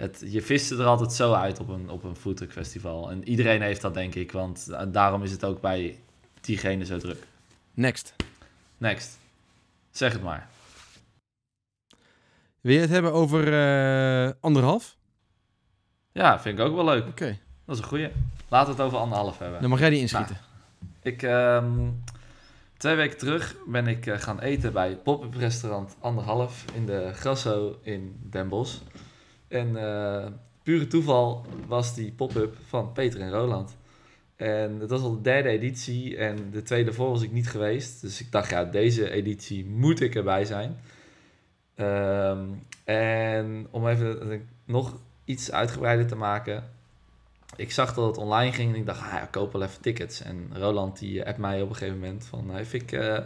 het, je vist er altijd zo uit op een, op een foodtruck festival. En iedereen heeft dat denk ik. Want eh, daarom is het ook bij diegene zo druk. Next. Next. Zeg het maar. Wil je het hebben over eh, anderhalf? Ja, vind ik ook wel leuk. Oké, Dat is een goeie. Laten we het over anderhalf hebben. dan mag jij die inschieten. Ik, ehm, twee weken terug ben ik eh, gaan eten bij pop-up restaurant Anderhalf in de Grasso in Den Bosch. En eh, pure toeval was die pop-up van Peter en Roland. En het was al de derde editie en de tweede voor was ik niet geweest. Dus ik dacht, ja, deze editie moet ik erbij zijn. Ehm, en om even eh, nog iets uitgebreider te maken, ik zag dat het online ging en ik dacht, ah, ja, koop wel even tickets. En Roland die appt mij op een gegeven moment van, eh, je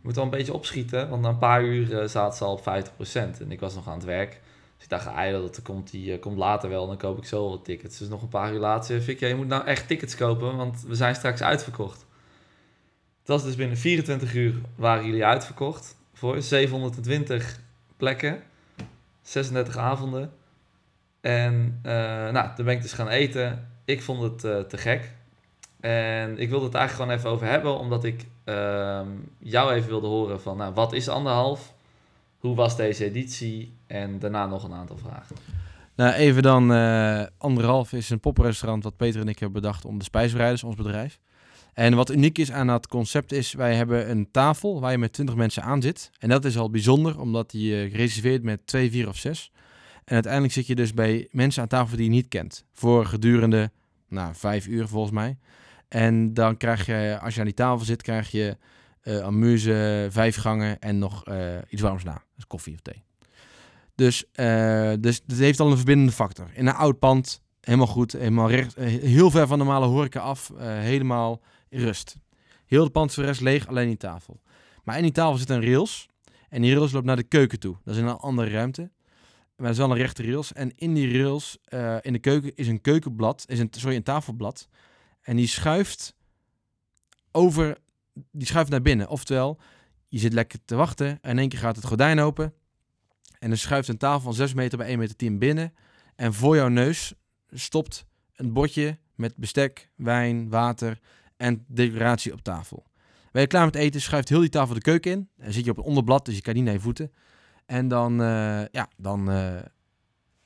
moet wel een beetje opschieten, want na een paar uur eh, zaten ze al op 50%. En ik was nog aan het werk. Ik dacht, ah, dat komt, die, eh, komt later wel, dan koop ik zo wel tickets. Dus nog een paar uur later zei je moet nou echt tickets kopen, want we zijn straks uitverkocht. Het was dus binnen 24 uur waren jullie uitverkocht voor 720 plekken. 36 avonden. En eh, nou, toen ben ik dus gaan eten. Ik vond het eh, te gek. En ik wilde het eigenlijk gewoon even over hebben, omdat ik ehm, jou even wilde horen van, nou, wat is anderhalf? Hoe was deze editie? En daarna nog een aantal vragen. Nou, even dan, eh, anderhalf is een poprestaurant wat Peter en ik hebben bedacht om de spijsbereiders, ons bedrijf. En wat uniek is aan dat concept is, wij hebben een tafel waar je met 20 mensen aan zit. En dat is al bijzonder, omdat die je reserveert met 2, 4 of 6. En uiteindelijk zit je dus bij mensen aan tafel die je niet kent. Voor gedurende, nou, vijf uur volgens mij. En dan krijg je, als je aan die tafel zit, krijg je eh amuse, vijf gangen en nog eh, iets warms na. Dus koffie of thee. Dus, eh dus het heeft al een verbindende factor. In een oud pand, helemaal goed, helemaal recht, eh, heel ver van de normale horeca af, eh, helemaal rust. Heel het pand voor de rest leeg, alleen die tafel. Maar in die tafel zit een rails. En die rails loopt naar de keuken toe. Dat is in een andere ruimte. Maar dat is wel een rechte rails. En in die rails, eh, in de keuken, is een keukenblad, is een, sorry, een tafelblad. En die schuift over, die schuift naar binnen. Oftewel, je zit lekker te wachten en in één keer gaat het gordijn open. En dan schuift een tafel van 6 meter bij 1 meter 10 binnen. En voor jouw neus stopt een bordje met bestek, wijn, water en decoratie op tafel. Ben je klaar met eten, schuift heel die tafel de keuken in. Dan zit je op een onderblad, dus je kan niet naar je voeten. En dan, eh, ja, dan, eh,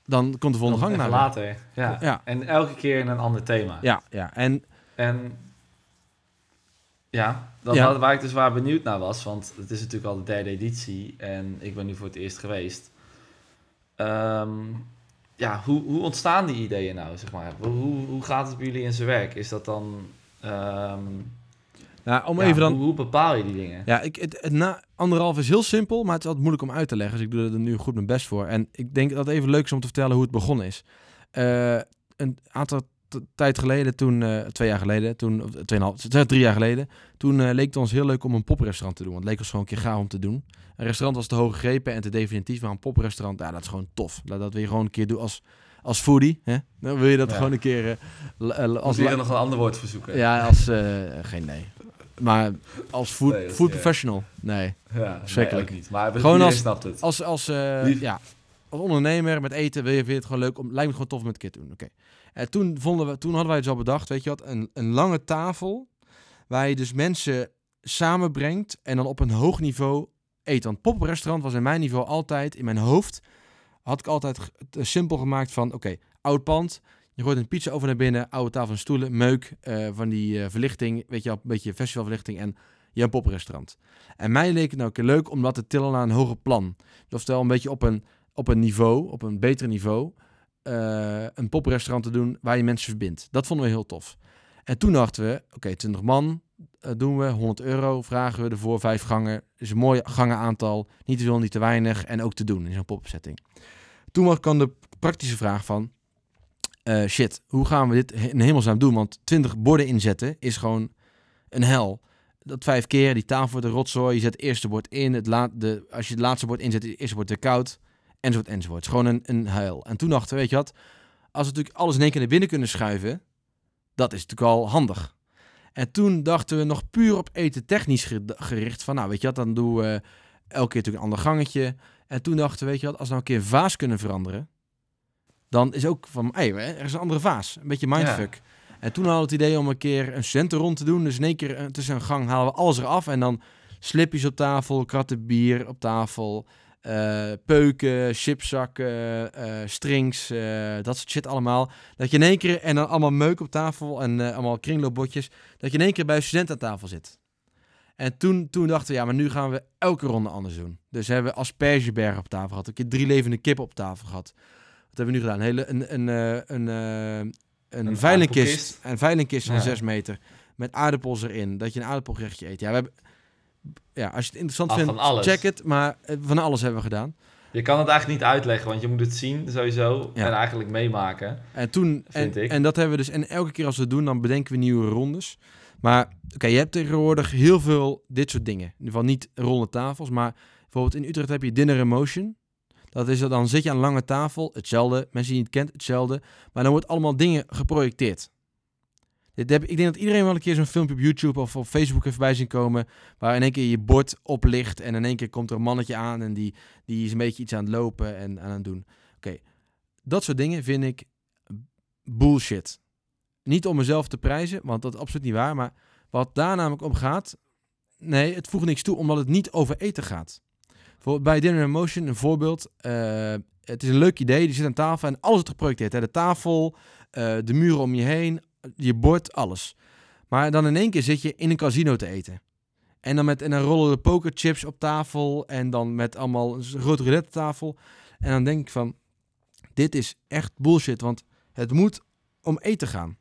dan komt de volgende gang naar. later. Ja. Ja. En elke keer in een ander thema. Ja, ja. En En ja, dat Ja. had- waar ik dus waar benieuwd naar was, want het is natuurlijk al de derde editie en ik ben nu voor het eerst geweest. Ehm, ja, hoe, hoe ontstaan die ideeën nou, zeg maar? Hoe, hoe gaat het bij jullie in zijn werk? Is dat dan... ehm, nou, om ja, even dan. Hoe, hoe bepaal je die dingen? Ja, ik, het, het na anderhalf is heel simpel, maar het is altijd moeilijk om uit te leggen. Dus ik doe er nu goed mijn best voor. En ik denk dat het even leuk is om te vertellen hoe het begonnen is. Eh, een aantal tijd geleden, toen, eh, twee jaar geleden, toen, of tweeënhalf, z- drie jaar geleden, toen eh, leek het ons heel leuk om een poprestaurant te doen. Want het leek ons gewoon een keer gaaf om te doen. Een restaurant was te hoog gegrepen en te definitief, maar een poprestaurant, ja, dat is gewoon tof. Dat, dat wil je gewoon een keer doen als, als foodie. Hè? Dan wil je dat Ja. gewoon een keer eh, eh, Als als... je er nog een ander woord voor zoeken? ja, als... eh, geen nee. Maar als food, Nee, food professional, nee. ja Verschrikkelijk. nee, ook niet. Maar Gewoon gewoon als- snapt het. Als, als, eh, ja, als ondernemer met eten wil je, vind je het gewoon leuk. Om, lijkt me gewoon tof met te doen. Oké. En toen, vonden we, toen hadden wij het al bedacht, weet je wat, een, een lange tafel waar je dus mensen samenbrengt en dan op een hoog niveau eet. Want poprestaurant was in mijn niveau altijd, in mijn hoofd, had ik altijd eh, simpel gemaakt van, oké, oud pand, je gooit een pizza over naar binnen, oude tafel en stoelen, meuk, eh, van die eh, verlichting, weet je wel, een beetje festivalverlichting en je hebt een poprestaurant. En mij leek het nou een keer leuk om dat te tillen naar een hoger plan. Oftewel een beetje op een, op een niveau, op een beter niveau, eh, een poprestaurant te doen waar je mensen verbindt. Dat vonden we heel tof. En toen dachten we, oké, 20 man eh, doen we, 100 euro vragen we ervoor, vijf gangen. Dus een mooi gangenaantal, niet te veel, niet te weinig en ook te doen in zo'n popsetting. Toen kwam de praktische vraag van, eh, shit, hoe gaan we dit in hemelsnaam doen? Want 20 borden inzetten is gewoon een hel. Dat vijf keer, die tafel wordt een rotzooi, je zet het eerste bord in, het la de, als je het laatste bord inzet, het eerste wordt te koud, enzovoort, enzovoort. Gewoon een, een huil. En toen dachten we, weet je wat, als we natuurlijk alles in één keer naar binnen kunnen schuiven, dat is natuurlijk al handig. En toen dachten we nog puur op eten technisch ge- gericht van, nou weet je wat, dan doen we elke keer natuurlijk een ander gangetje. En toen dachten we, weet je wat, als we nou een keer een vaas kunnen veranderen, dan is ook van, hé, er is een andere vaas. Een beetje mindfuck. En toen hadden we het idee om een keer een studentenrond te doen. Dus in één keer eh, tussen een gang halen we alles eraf. En dan slipjes op tafel, kratten bier op tafel, eh, peuken, chipzakken, eh, strings, eh, dat soort shit allemaal. Dat je in één keer, en dan allemaal meuk op tafel en allemaal kringloopbotjes, dat je in één keer bij een student aan tafel zit. En toen, toen dachten we, ja, maar nu gaan we elke ronde anders doen. Dus hebben we aspergebergen op tafel gehad, een keer drie levende kippen op tafel gehad. Wat hebben we nu gedaan? Hele, een, een, eh, een, een, Een veilingkist, een veilingkist van Ja. 6 meter met aardappels erin, dat je een aardappelgerechtje eet. Ja, we hebben, ja, als je het interessant Ah, vindt, check het. Maar eh, van alles hebben we gedaan. Je kan het eigenlijk niet uitleggen, want je moet het zien sowieso Ja. en eigenlijk meemaken. En toen, en, Vind ik. en dat hebben we dus, en elke keer als we het doen, dan bedenken we nieuwe rondes. Maar oké, je hebt tegenwoordig heel veel dit soort dingen. In ieder geval niet ronde tafels, maar bijvoorbeeld in Utrecht heb je dinner in motion. Dat is dat dan zit je aan een lange tafel, hetzelfde. Mensen die je niet kent, hetzelfde. Maar dan wordt allemaal dingen geprojecteerd. Heb, ik denk dat iedereen wel een keer zo'n filmpje op YouTube of op Facebook heeft bij zien komen. Waar in één keer je bord oplicht. En in één keer komt er een mannetje aan. En die, die is een beetje iets aan het lopen en aan het doen. Oké, dat soort dingen vind ik bullshit. Niet om mezelf te prijzen, want dat is absoluut niet waar. Maar wat daar namelijk om gaat. Nee, het voegt niks toe omdat het niet over eten gaat. Bijvoorbeeld bij Dinner in Motion, een voorbeeld. eh, het is een leuk idee. Die zit aan tafel en alles wordt geprojecteerd. Hè? De tafel, eh, de muren om je heen, je bord, alles. Maar dan in één keer zit je in een casino te eten. En dan, met, en dan rollen de pokerchips op tafel. En dan met allemaal een grote roulette tafel. En dan denk ik van, dit is echt bullshit. Want het moet om eten gaan.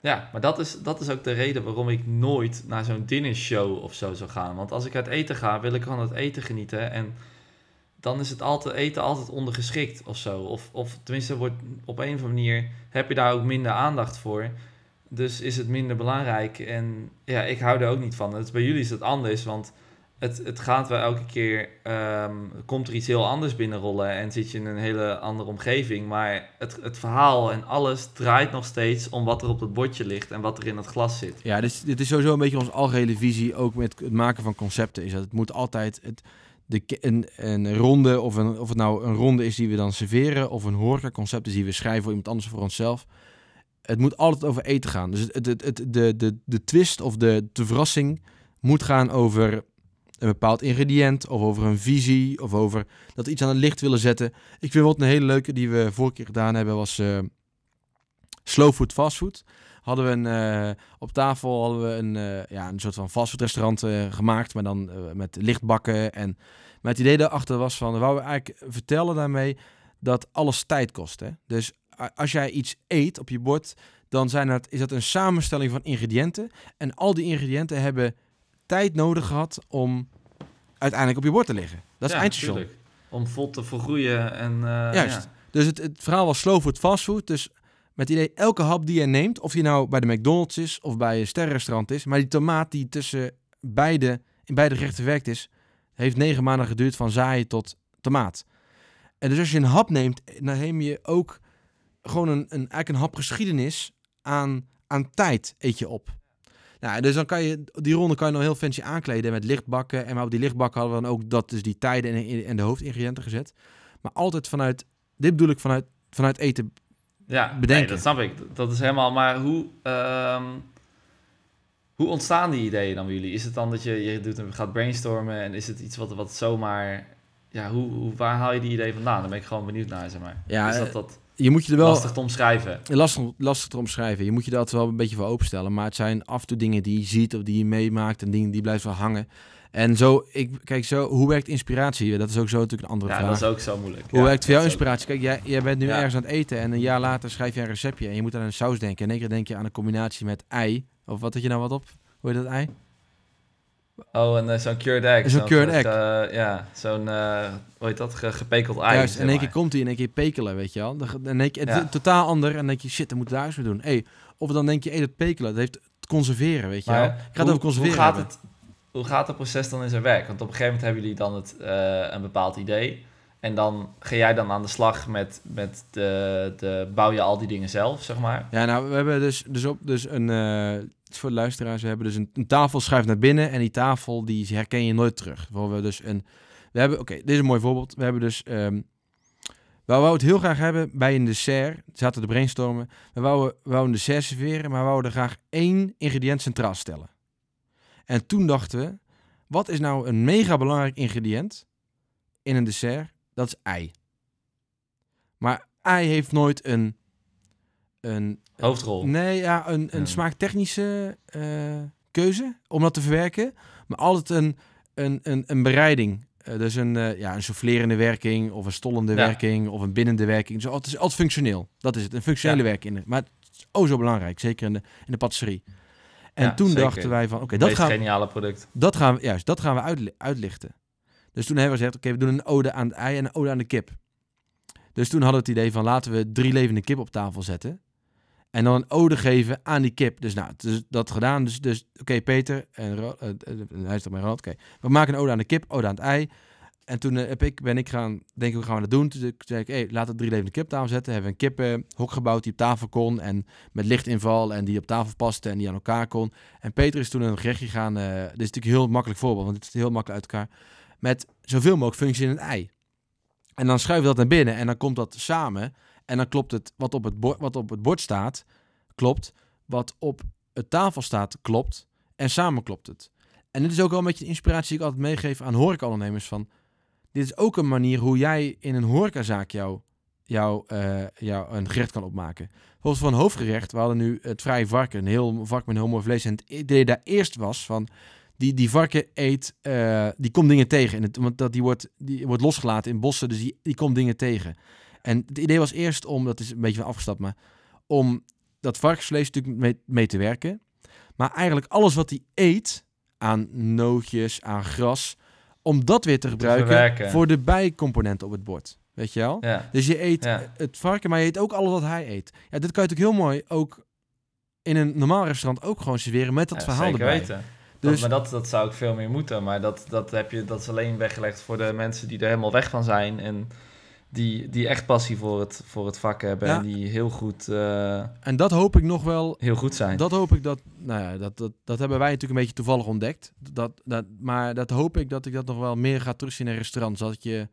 Ja, maar dat is, dat is ook de reden waarom ik nooit naar zo'n dinnershow of zo zou gaan. Want als ik uit eten ga, wil ik gewoon het eten genieten. En dan is het altijd, eten altijd ondergeschikt of zo. Of, of tenminste, wordt, op een of andere manier heb je daar ook minder aandacht voor. Dus is het minder belangrijk. En ja, ik hou er ook niet van. Het, bij jullie is het anders, want het, het gaat wel elke keer... ehm, komt er iets heel anders binnenrollen en zit je in een hele andere omgeving. Maar het, het verhaal en alles draait nog steeds om wat er op het bordje ligt en wat er in het glas zit. Ja, dus dit is sowieso een beetje onze algehele visie. Ook met het maken van concepten. Is dat het moet altijd... Het, de, een, een ronde, of, een, of het nou een ronde is die we dan serveren... of een horecaconcept is die we schrijven voor iemand anders of voor onszelf... Het moet altijd over eten gaan. Dus het, het, het, de, de, de twist of de, de verrassing moet gaan over een bepaald ingrediënt... of over een visie, of over dat we iets aan het licht willen zetten. Ik vind wat een hele leuke die we vorige keer gedaan hebben... was eh slow food, fast food hadden we een, eh, op tafel hadden we een, eh, ja, een soort van fastfoodrestaurant eh gemaakt, maar dan met lichtbakken. En maar het idee daarachter was van, we wouden eigenlijk vertellen daarmee dat alles tijd kost. Hè? Dus als jij iets eet op je bord, dan zijn dat, is dat een samenstelling van ingrediënten. En al die ingrediënten hebben tijd nodig gehad om uiteindelijk op je bord te liggen. Dat is Ja, eindstation. tuurlijk. Om vol te vergroeien en... Juist. ja. Dus het, het verhaal was slow food, fast food. Dus met het idee, elke hap die je neemt, of die nou bij de McDonald's is of bij een sterrenrestaurant is, maar die tomaat die tussen beide, in beide gerechten werkt is, heeft negen maanden geduurd van zaaien tot tomaat. En dus als je een hap neemt, dan neem je ook gewoon een, een, eigenlijk een hap geschiedenis aan, aan tijd eet je op. Nou, dus dan kan je, die ronde kan je nog heel fancy aankleden met lichtbakken. En maar op die lichtbakken hadden we dan ook dat, dus die tijden en, en de hoofdingrediënten gezet. Maar altijd vanuit, dit bedoel ik vanuit, vanuit eten. Ja, bedenken. nee, dat snap ik. Dat is helemaal... Maar hoe, ehm, hoe ontstaan die ideeën dan bij jullie? Is het dan dat je, je doet, een- gaat brainstormen en is het iets wat, wat zomaar... Ja, hoe, hoe, waar haal je die idee vandaan? Daar ben ik gewoon benieuwd naar, zeg maar. Ja, is dat, eh, dat Je moet je er wel lastig te omschrijven? lastig, lastig te omschrijven. Je moet je altijd wel een beetje voor openstellen. Maar het zijn af en toe dingen die je ziet of die je meemaakt en dingen die blijven wel hangen. En zo, ik, kijk zo, hoe werkt inspiratie? Dat is ook zo natuurlijk een andere Ja, vraag. dat is ook zo moeilijk. Hoe Ja, werkt voor jou inspiratie? Kijk, jij, jij bent nu Ja. ergens aan het eten en een jaar later schrijf je een receptje en je moet aan een saus denken. En in één keer denk je aan een combinatie met ei. Of wat had je nou wat op? Hoe heet dat ei? Oh, en eh, zo'n cured egg. Zo'n cured soort, eh, ja, zo'n, eh hoe heet dat, Ge- gepekeld ei. Juist, en in één keer komt hij in één keer pekelen, weet je wel. Dan, dan denk je, het Ja. totaal ander en dan denk je, shit, dan moeten we daar eens doen. Hey, of dan denk je, hey, dat pekelen, dat heeft het conserveren, weet je wel. Ik ga het over conserveren hoe gaat hebben. het, hoe gaat het proces dan in zijn werk? Want op een gegeven moment hebben jullie dan het, eh, een bepaald idee. En dan ga jij dan aan de slag met, met de, de... Bouw je al die dingen zelf, zeg maar? Ja, nou, we hebben dus, dus, op, dus een... eh, voor de luisteraars, we hebben dus een, tafel schuift naar binnen en die tafel die herken je nooit terug. Waar we dus een... We hebben, oké, dit is een mooi voorbeeld. We hebben dus... ehm we wouden het heel graag hebben bij een dessert. Zaten te brainstormen. We wouden, we wouden een dessert serveren, maar we wouden graag één ingrediënt centraal stellen. En toen dachten we, wat is nou een mega belangrijk ingrediënt in een dessert? Dat is ei. Maar ei heeft nooit een... een Hoofdrol. Nee, ja, een, een Ja. smaaktechnische eh, keuze om dat te verwerken. Maar altijd een, een, een, een bereiding. Eh, dus een, eh, ja, een soufflerende werking of een stollende Ja. werking of een binnende werking. Dus het is altijd functioneel. Dat is het, een functionele Ja. werking. Maar het is oh zo belangrijk, zeker in de, in de patisserie. En Ja, toen zeker. dachten wij van, oké, dat gaan, geniale product. dat gaan we, juist, dat gaan we uitli- uitlichten. Dus toen hebben we gezegd, oké, we doen een ode aan het ei en een ode aan de kip. Dus toen hadden we het idee van, laten we drie levende kip op tafel zetten. En dan een ode geven aan die kip. Dus nou, dus dat gedaan. Dus, dus oké, Peter en eh, eh, hij is toch mijn Ronald. Oké, we maken een ode aan de kip, ode aan het ei. En toen eh, heb ik, ben ik gaan denken, hoe gaan we dat doen? Toen zei ik, hey, laten we drie levende kip tafel zetten. Hebben we een kippenhok gebouwd die op tafel kon. En met lichtinval en die op tafel paste en die aan elkaar kon. En Peter is toen een gerechtje gaan. eh, dit is natuurlijk een heel makkelijk voorbeeld, want het is heel makkelijk uit elkaar. Met zoveel mogelijk functies in een ei. En dan schuif je dat naar binnen en dan komt dat samen. En dan klopt het wat op het, bord, wat op het bord staat, klopt. Wat op het tafel staat, klopt. En samen klopt het. En dit is ook wel een beetje de inspiratie die ik altijd meegeef aan horecaondernemers. Van, dit is ook een manier hoe jij in een horecazaak jou, jou, jou een gerecht kan opmaken. Voor een hoofdgerecht, we hadden nu het vrije varken, een heel varken met heel mooi vlees. En het idee daar eerst was van, die, die varken eet, eh, die komt dingen tegen. In het, want dat, die, wordt, die wordt losgelaten in bossen, dus die, die komt dingen tegen. En het idee was eerst om, dat is een beetje van afgestapt, maar om dat varkensvlees natuurlijk mee, mee te werken. Maar eigenlijk alles wat hij eet, aan nootjes, aan gras, om dat weer te gebruiken voor de bijcomponenten op het bord. Weet je wel? Ja. Dus je eet Ja. het varken, maar je eet ook alles wat hij eet. Ja, dit kan je natuurlijk heel mooi ook in een normaal restaurant ook gewoon serveren met dat Ja, verhaal zeker erbij. weten. Dus Dat, maar dat, dat zou ik veel meer moeten. Maar dat, dat, heb je, dat is alleen weggelegd voor de mensen die er helemaal weg van zijn. En die, die echt passie voor het, voor het vak hebben. Ja. En die heel goed, eh, en dat hoop ik nog wel heel goed zijn. Dat hoop ik dat, nou ja, dat, dat, dat hebben wij natuurlijk een beetje toevallig ontdekt. Dat, dat, maar dat hoop ik dat ik dat nog wel meer ga terugzien in restaurants. Dat, je,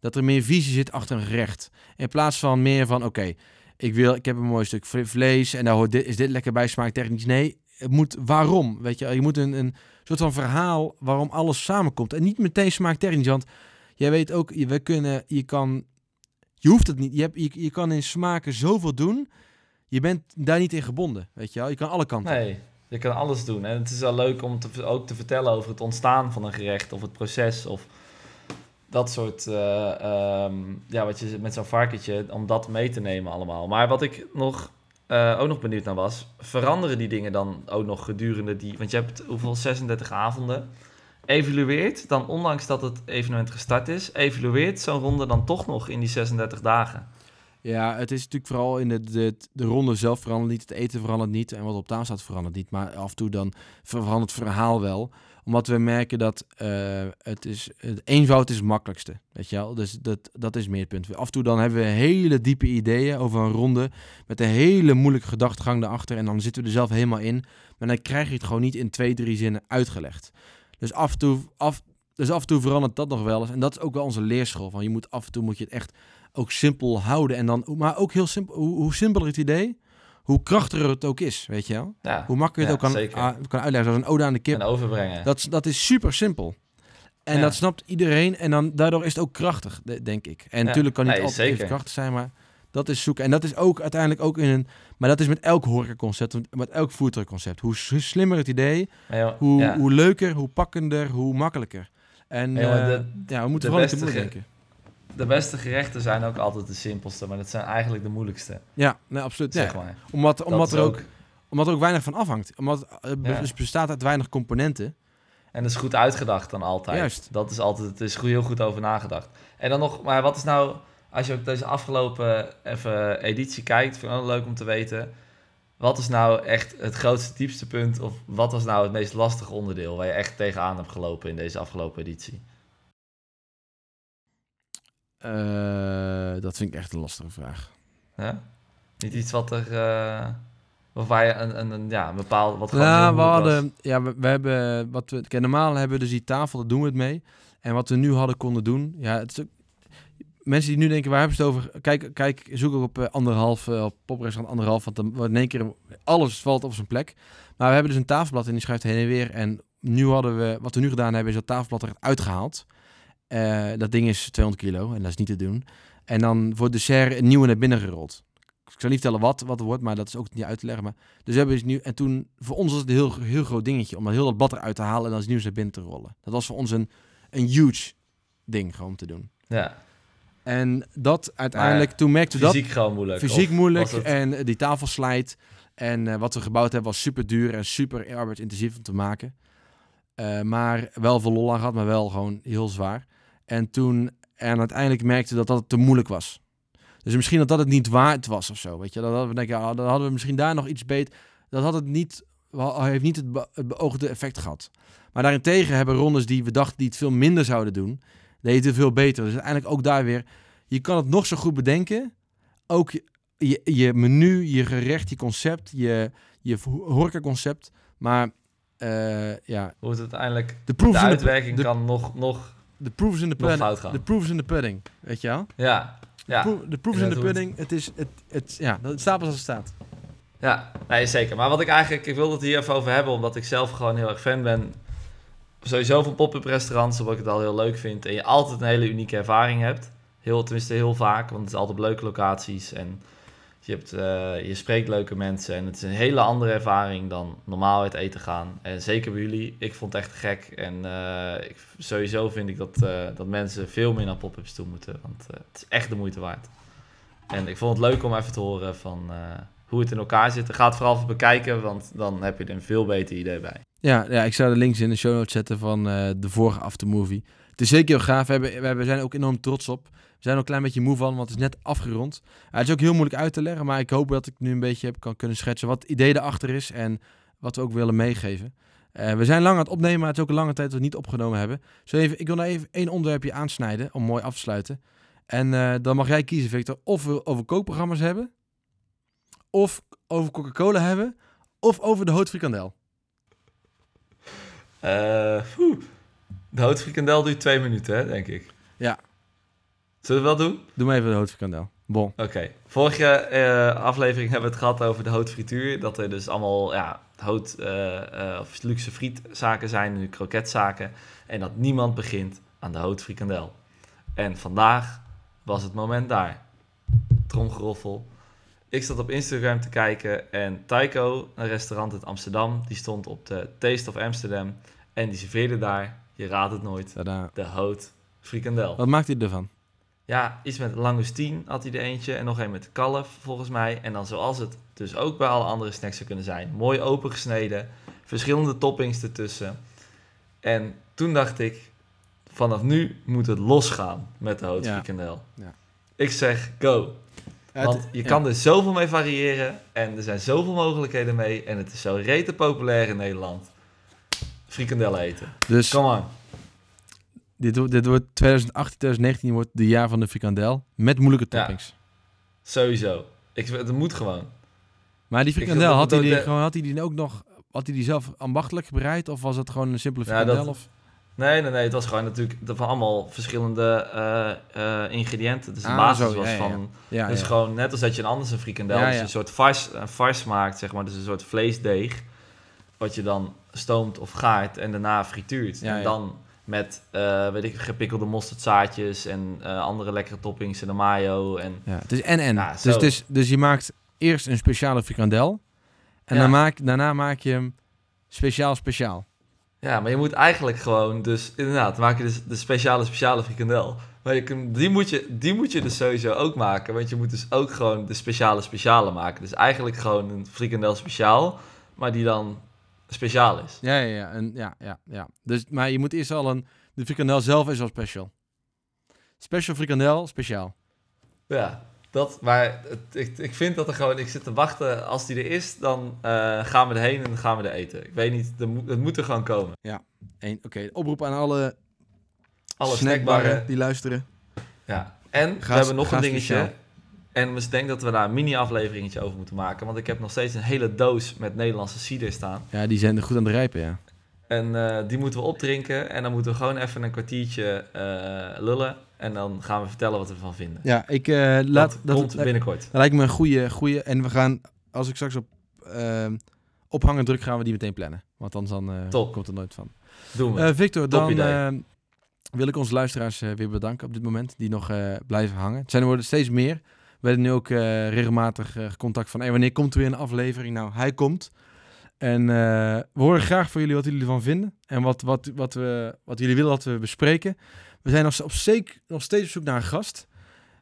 dat er meer visie zit achter een gerecht. In plaats van meer van, oké, ik wil, ik heb een mooi stuk vle- vlees en daar hoort dit, is dit lekker bij, smaakt technisch. Nee, het moet waarom, weet je. Je moet een, een soort van verhaal waarom alles samenkomt. En niet meteen smaakt technisch, want jij weet ook, we kunnen, je kan, je hoeft het niet. Je, hebt, je, je kan in smaken zoveel doen. Je bent daar niet in gebonden, weet je wel. Je kan alle kanten. Nee, je kan alles doen. En het is wel leuk om te, ook te vertellen over het ontstaan van een gerecht of het proces of dat soort, eh, ehm, ja, wat je met zo'n varkentje, om dat mee te nemen allemaal. Maar wat ik nog, eh, ook nog benieuwd naar was, veranderen die dingen dan ook nog gedurende die, want je hebt hoeveel, 36 avonden, evalueert dan, ondanks dat het evenement gestart is, evalueert zo'n ronde dan toch nog in die 36 dagen? Ja, het is natuurlijk vooral in de, de, de ronde zelf verandert niet. Het eten verandert niet. En wat op tafel staat verandert niet. Maar af en toe dan ver- verandert het verhaal wel. Omdat we merken dat eh, het is, het eenvoud is het makkelijkste. Weet je wel? Dus dat, dat is meer het punt. Af en toe dan hebben we hele diepe ideeën over een ronde. Met een hele moeilijke gedachtegang erachter. En dan zitten we er zelf helemaal in. Maar dan krijg je het gewoon niet in twee, drie zinnen uitgelegd. Dus af en toe, af, dus af en toe verandert dat nog wel eens. En dat is ook wel onze leerschool. Van je moet af en toe moet je het echt ook simpel houden. En dan, maar ook heel simpel. Hoe, hoe simpeler het idee, hoe krachtiger het ook is, weet je wel? Ja, Hoe makkelijker het ja, ook kan, ah, kan uitleggen. Zoals een ode aan de kip. en overbrengen. Dat, is- dat is super simpel. En Ja. dat snapt iedereen. En dan, daardoor is het ook krachtig, de- denk ik. En natuurlijk kan niet altijd even krachtig zijn, maar dat is zoeken. En dat is ook uiteindelijk ook in een... Maar dat is met elk horecaconcept, met elk voertuigconcept. Hoe slimmer het idee, hoe, ja. hoe leuker, hoe pakkender, hoe makkelijker. En Ja, eh, ja, we moeten de vooral beste denken. De beste gerechten zijn ook altijd de simpelste, maar dat zijn eigenlijk de moeilijkste, Ja, nee, absoluut. zeg maar. Omdat, Dat omdat, er ook, omdat er ook weinig van afhangt. Omdat het Ja. dus bestaat uit weinig componenten. En dat is goed uitgedacht dan altijd. Juist. Dat is altijd, het is heel goed over nagedacht. En dan nog, maar wat is nou, als je ook deze afgelopen even editie kijkt, vind ik ook leuk om te weten. Wat is nou echt het grootste, diepste punt? Of wat was nou het meest lastige onderdeel waar je echt tegenaan hebt gelopen in deze afgelopen editie? Eh, dat vind ik echt een lastige vraag. Ja? Niet iets wat er, eh of waar je een, een, een, ja, een bepaald, wat gewoon Ja, heel we was. hadden, ja, we, we hebben, wat we, kijk, normaal hebben we dus die tafel, daar doen we het mee. En wat we nu hadden konden doen, ja, het is ook, mensen die nu denken, waar hebben ze het over? Kijk, kijk zoek ook op eh, anderhalf, eh, op poprestaurant anderhalf, want dan in één keer alles valt op zijn plek. Maar we hebben dus een tafelblad en die schuift heen en weer. En nu hadden we, wat we nu gedaan hebben, is dat tafelblad er uitgehaald. Eh, dat ding is 200 kilo en dat is niet te doen. En dan wordt de serre een nieuwe naar binnen gerold. Ik zal niet vertellen wat, wat het wordt, maar dat is ook niet uit te leggen. Maar, dus we hebben dus nu, en toen, voor ons was het een heel, heel groot dingetje om dat heel dat blad eruit te halen en dan iets nieuws naar binnen te rollen. Dat was voor ons een, een huge ding gewoon te doen. Ja, En dat uiteindelijk, toen merkten we dat fysiek gewoon moeilijk. fysiek moeilijk het- en die tafel slijt. En eh, wat we gebouwd hebben was super duur en super arbeidsintensief om te maken. Eh, maar wel veel lol aan gehad, maar wel gewoon heel zwaar. En toen en uiteindelijk merkte dat dat te moeilijk was. Dus misschien dat dat het niet waard was of zo. Weet je, dan hadden we, denk ik, ja, dan hadden we misschien daar nog iets beter. Dat had het niet, heeft niet het, be- het beoogde effect gehad. Maar daarentegen hebben rondes die we dachten die het veel minder zouden doen, deed je het veel beter. Dus uiteindelijk ook daar weer, je kan het nog zo goed bedenken. Ook je, je, je menu, je gerecht, je concept, je, je horecaconcept. Maar eh, ja, Hoe het uiteindelijk, de uitwerking de- kan nog, nog, de proof is in de pudding. De proof is in de pudding, weet je wel? Ja, ja. De proof, is in de pudding. Het is, het, het, ja, het staat als het staat. Ja, nee, zeker. Maar wat ik eigenlijk, ik wil het hier even over hebben, omdat ik zelf gewoon heel erg fan ben. Sowieso van pop-up restaurants, omdat ik het al heel leuk vind. En je altijd een hele unieke ervaring hebt. Heel, tenminste heel vaak, want het is altijd leuke locaties. En je, hebt, eh, je spreekt leuke mensen. En het is een hele andere ervaring dan normaal uit eten gaan. En zeker bij jullie, ik vond het echt gek. En eh, sowieso vind ik dat, eh, dat mensen veel meer naar pop-ups toe moeten. Want het is echt de moeite waard. En ik vond het leuk om even te horen van hoe het in elkaar zit. Ga het vooral even bekijken, want dan heb je er een veel beter idee bij. Ja, ja, ik zou de links in de show notes zetten van eh, de vorige aftermovie. Het is zeker heel gaaf. We, hebben, we zijn ook enorm trots op. We zijn er een klein beetje moe van, want het is net afgerond. Het is ook heel moeilijk uit te leggen, maar ik hoop dat ik nu een beetje heb kan kunnen schetsen wat het idee erachter is en wat we ook willen meegeven. Eh, we zijn lang aan het opnemen, maar het is ook een lange tijd dat we het niet opgenomen hebben. Zo even, ik wil nou even één onderwerpje aansnijden om mooi af te sluiten. En eh, dan mag jij kiezen, Victor, of we over kookprogramma's hebben, of over Coca-Cola hebben, of over de houtfrikandel. Eh, de houtfrikandel duurt twee minuten, hè, denk ik. Ja. Zullen we dat doen? Doe maar even de houtfrikandel. Bon. Oké. Vorige eh, aflevering hebben we het gehad over de houtfrituur. Dat er dus allemaal ja, hout, eh, of luxe frietzaken zijn, nu kroketzaken. En dat niemand begint aan de houtfrikandel. En vandaag was het moment daar. Tromgeroffel. Ik zat op Instagram te kijken en Taiko, een restaurant uit Amsterdam, die stond op de Taste of Amsterdam. En die serveerde daar, je raadt het nooit, de houtfrikandel. Wat maakt hij ervan? Ja, iets met langoustine had hij er eentje. En nog een met kalf, volgens mij. En dan zoals het dus ook bij alle andere snacks zou kunnen zijn. Mooi opengesneden. Verschillende toppings ertussen. En toen dacht ik, vanaf nu moet het losgaan met de houtfrikandel. Ja. Ik zeg, go. Want je kan er zoveel mee variëren. En er zijn zoveel mogelijkheden mee. En het is zo rete populair in Nederland. Frikandellen eten. Dus Come on. dit, wordt- dit wordt 2018, 2019 wordt de jaar van de frikandel. Met moeilijke Ja. toppings. Sowieso. Ik, het moet gewoon. Maar die Ik frikandel, had hij, die, de- gewoon, had hij die ook nog... Had hij die zelf ambachtelijk gebreid? Of was het gewoon een simpele Ja, frikandel? dat- of? Nee, nee, nee. Het was gewoon natuurlijk van allemaal verschillende eh, eh, ingrediënten. Dus de Ah, basis zo, was ja, van... Ja, dus gewoon net als dat je een anders een frikandel... Dus een soort vars, een vars maakt, zeg maar. Dus een soort vleesdeeg. Wat je dan stoomt of gaart en daarna frituurt. Ja, en dan met, eh, weet ik, gepikkelde mosterdzaadjes... en andere lekkere toppings en de mayo. En Ja, het is en-en. Ja, dus, is, dus je maakt eerst een speciale frikandel. En dan maak, daarna maak je hem speciaal speciaal. Ja, maar je moet eigenlijk gewoon dus... Inderdaad, maak je dus de speciale speciale frikandel. Maar je kunt, die, moet je, die moet je dus sowieso ook maken. Want je moet dus ook gewoon de speciale speciale maken. Dus eigenlijk gewoon een frikandel speciaal. Maar die dan speciaal is. Ja, ja, ja. En, ja, ja, ja. Dus, maar je moet eerst al een... De frikandel zelf is al special. Special frikandel, speciaal. Ja, dat, maar het, ik, ik vind dat er gewoon... Ik zit te wachten. Als die er is, dan eh, gaan we erheen en dan gaan we er eten. Ik weet niet, er moet- het moet er gewoon komen. Eén- Oké, oproep aan alle, Alle snackbarren die luisteren. Ja, en we hebben nog een dingetje. speciaal. En ik denk dat we daar een mini-afleveringetje over moeten maken. Want ik heb nog steeds een hele doos met Nederlandse cider staan. Ja, die zijn er goed aan het rijpen, ja. En eh, die moeten we opdrinken. En dan moeten we gewoon even een kwartiertje eh, lullen. En dan gaan we vertellen wat we ervan vinden. Ja, ik eh, laat... dat Dat, komt dat, binnenkort. lijkt me een goede, goede... En we gaan, als ik straks op ehm ophangen druk, gaan we die meteen plannen. Want anders dan, eh, komt er nooit van. Doen we. Eh, Victor, Top dan idee. eh, wil ik onze luisteraars weer bedanken op dit moment. Die nog blijven hangen. Het zijn er worden steeds meer. We hebben nu ook regelmatig contact van... Hey, wanneer komt er weer een aflevering? Nou, hij komt. En we horen graag van jullie wat jullie ervan vinden. En wat, wat, wat, we, wat jullie willen dat we bespreken. We zijn nog, op nog steeds op zoek naar een gast.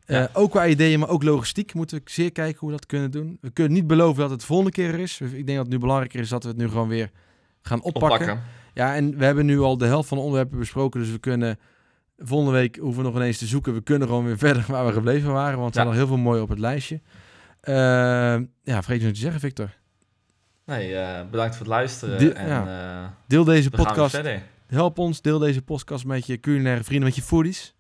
Eh, Ja. Ook qua ideeën, maar ook logistiek moeten we zeer kijken hoe we dat kunnen doen. We kunnen niet beloven dat het de volgende keer er is. Ik denk dat het nu belangrijker is dat we het nu gewoon weer gaan oppakken. Oppakken. Ja, en we hebben nu al de helft van de onderwerpen besproken. Dus we kunnen volgende week hoeven we nog ineens te zoeken. We kunnen gewoon weer verder waar we gebleven waren. Want er zijn nog heel veel mooi op het lijstje. Eh, ja, vergeet je nog te zeggen, Victor. Nee, eh, bedankt voor het luisteren. En ja. Deel deze podcast. Help ons. Deel deze podcast met je culinaire vrienden, met je foodies.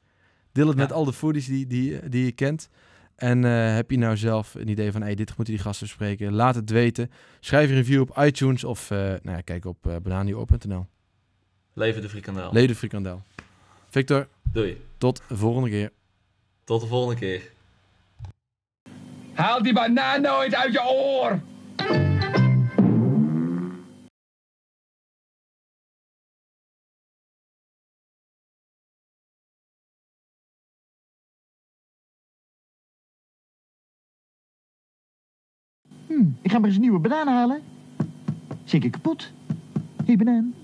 Deel het Ja. met al de foodies die, die, die je kent. En eh, heb je nou zelf een idee van, hey, dit moeten die gasten bespreken? Laat het weten. Schrijf een review op iTunes of eh, nou ja, kijk op uh, bananioor.nl. Leven de frikandel. Leden frikandel. Victor, Doei. tot de volgende keer. Tot de volgende keer. Haal die banaan nooit uit je oor! Ik ga maar eens een nieuwe banaan halen. Zeker kapot. Hé, banaan.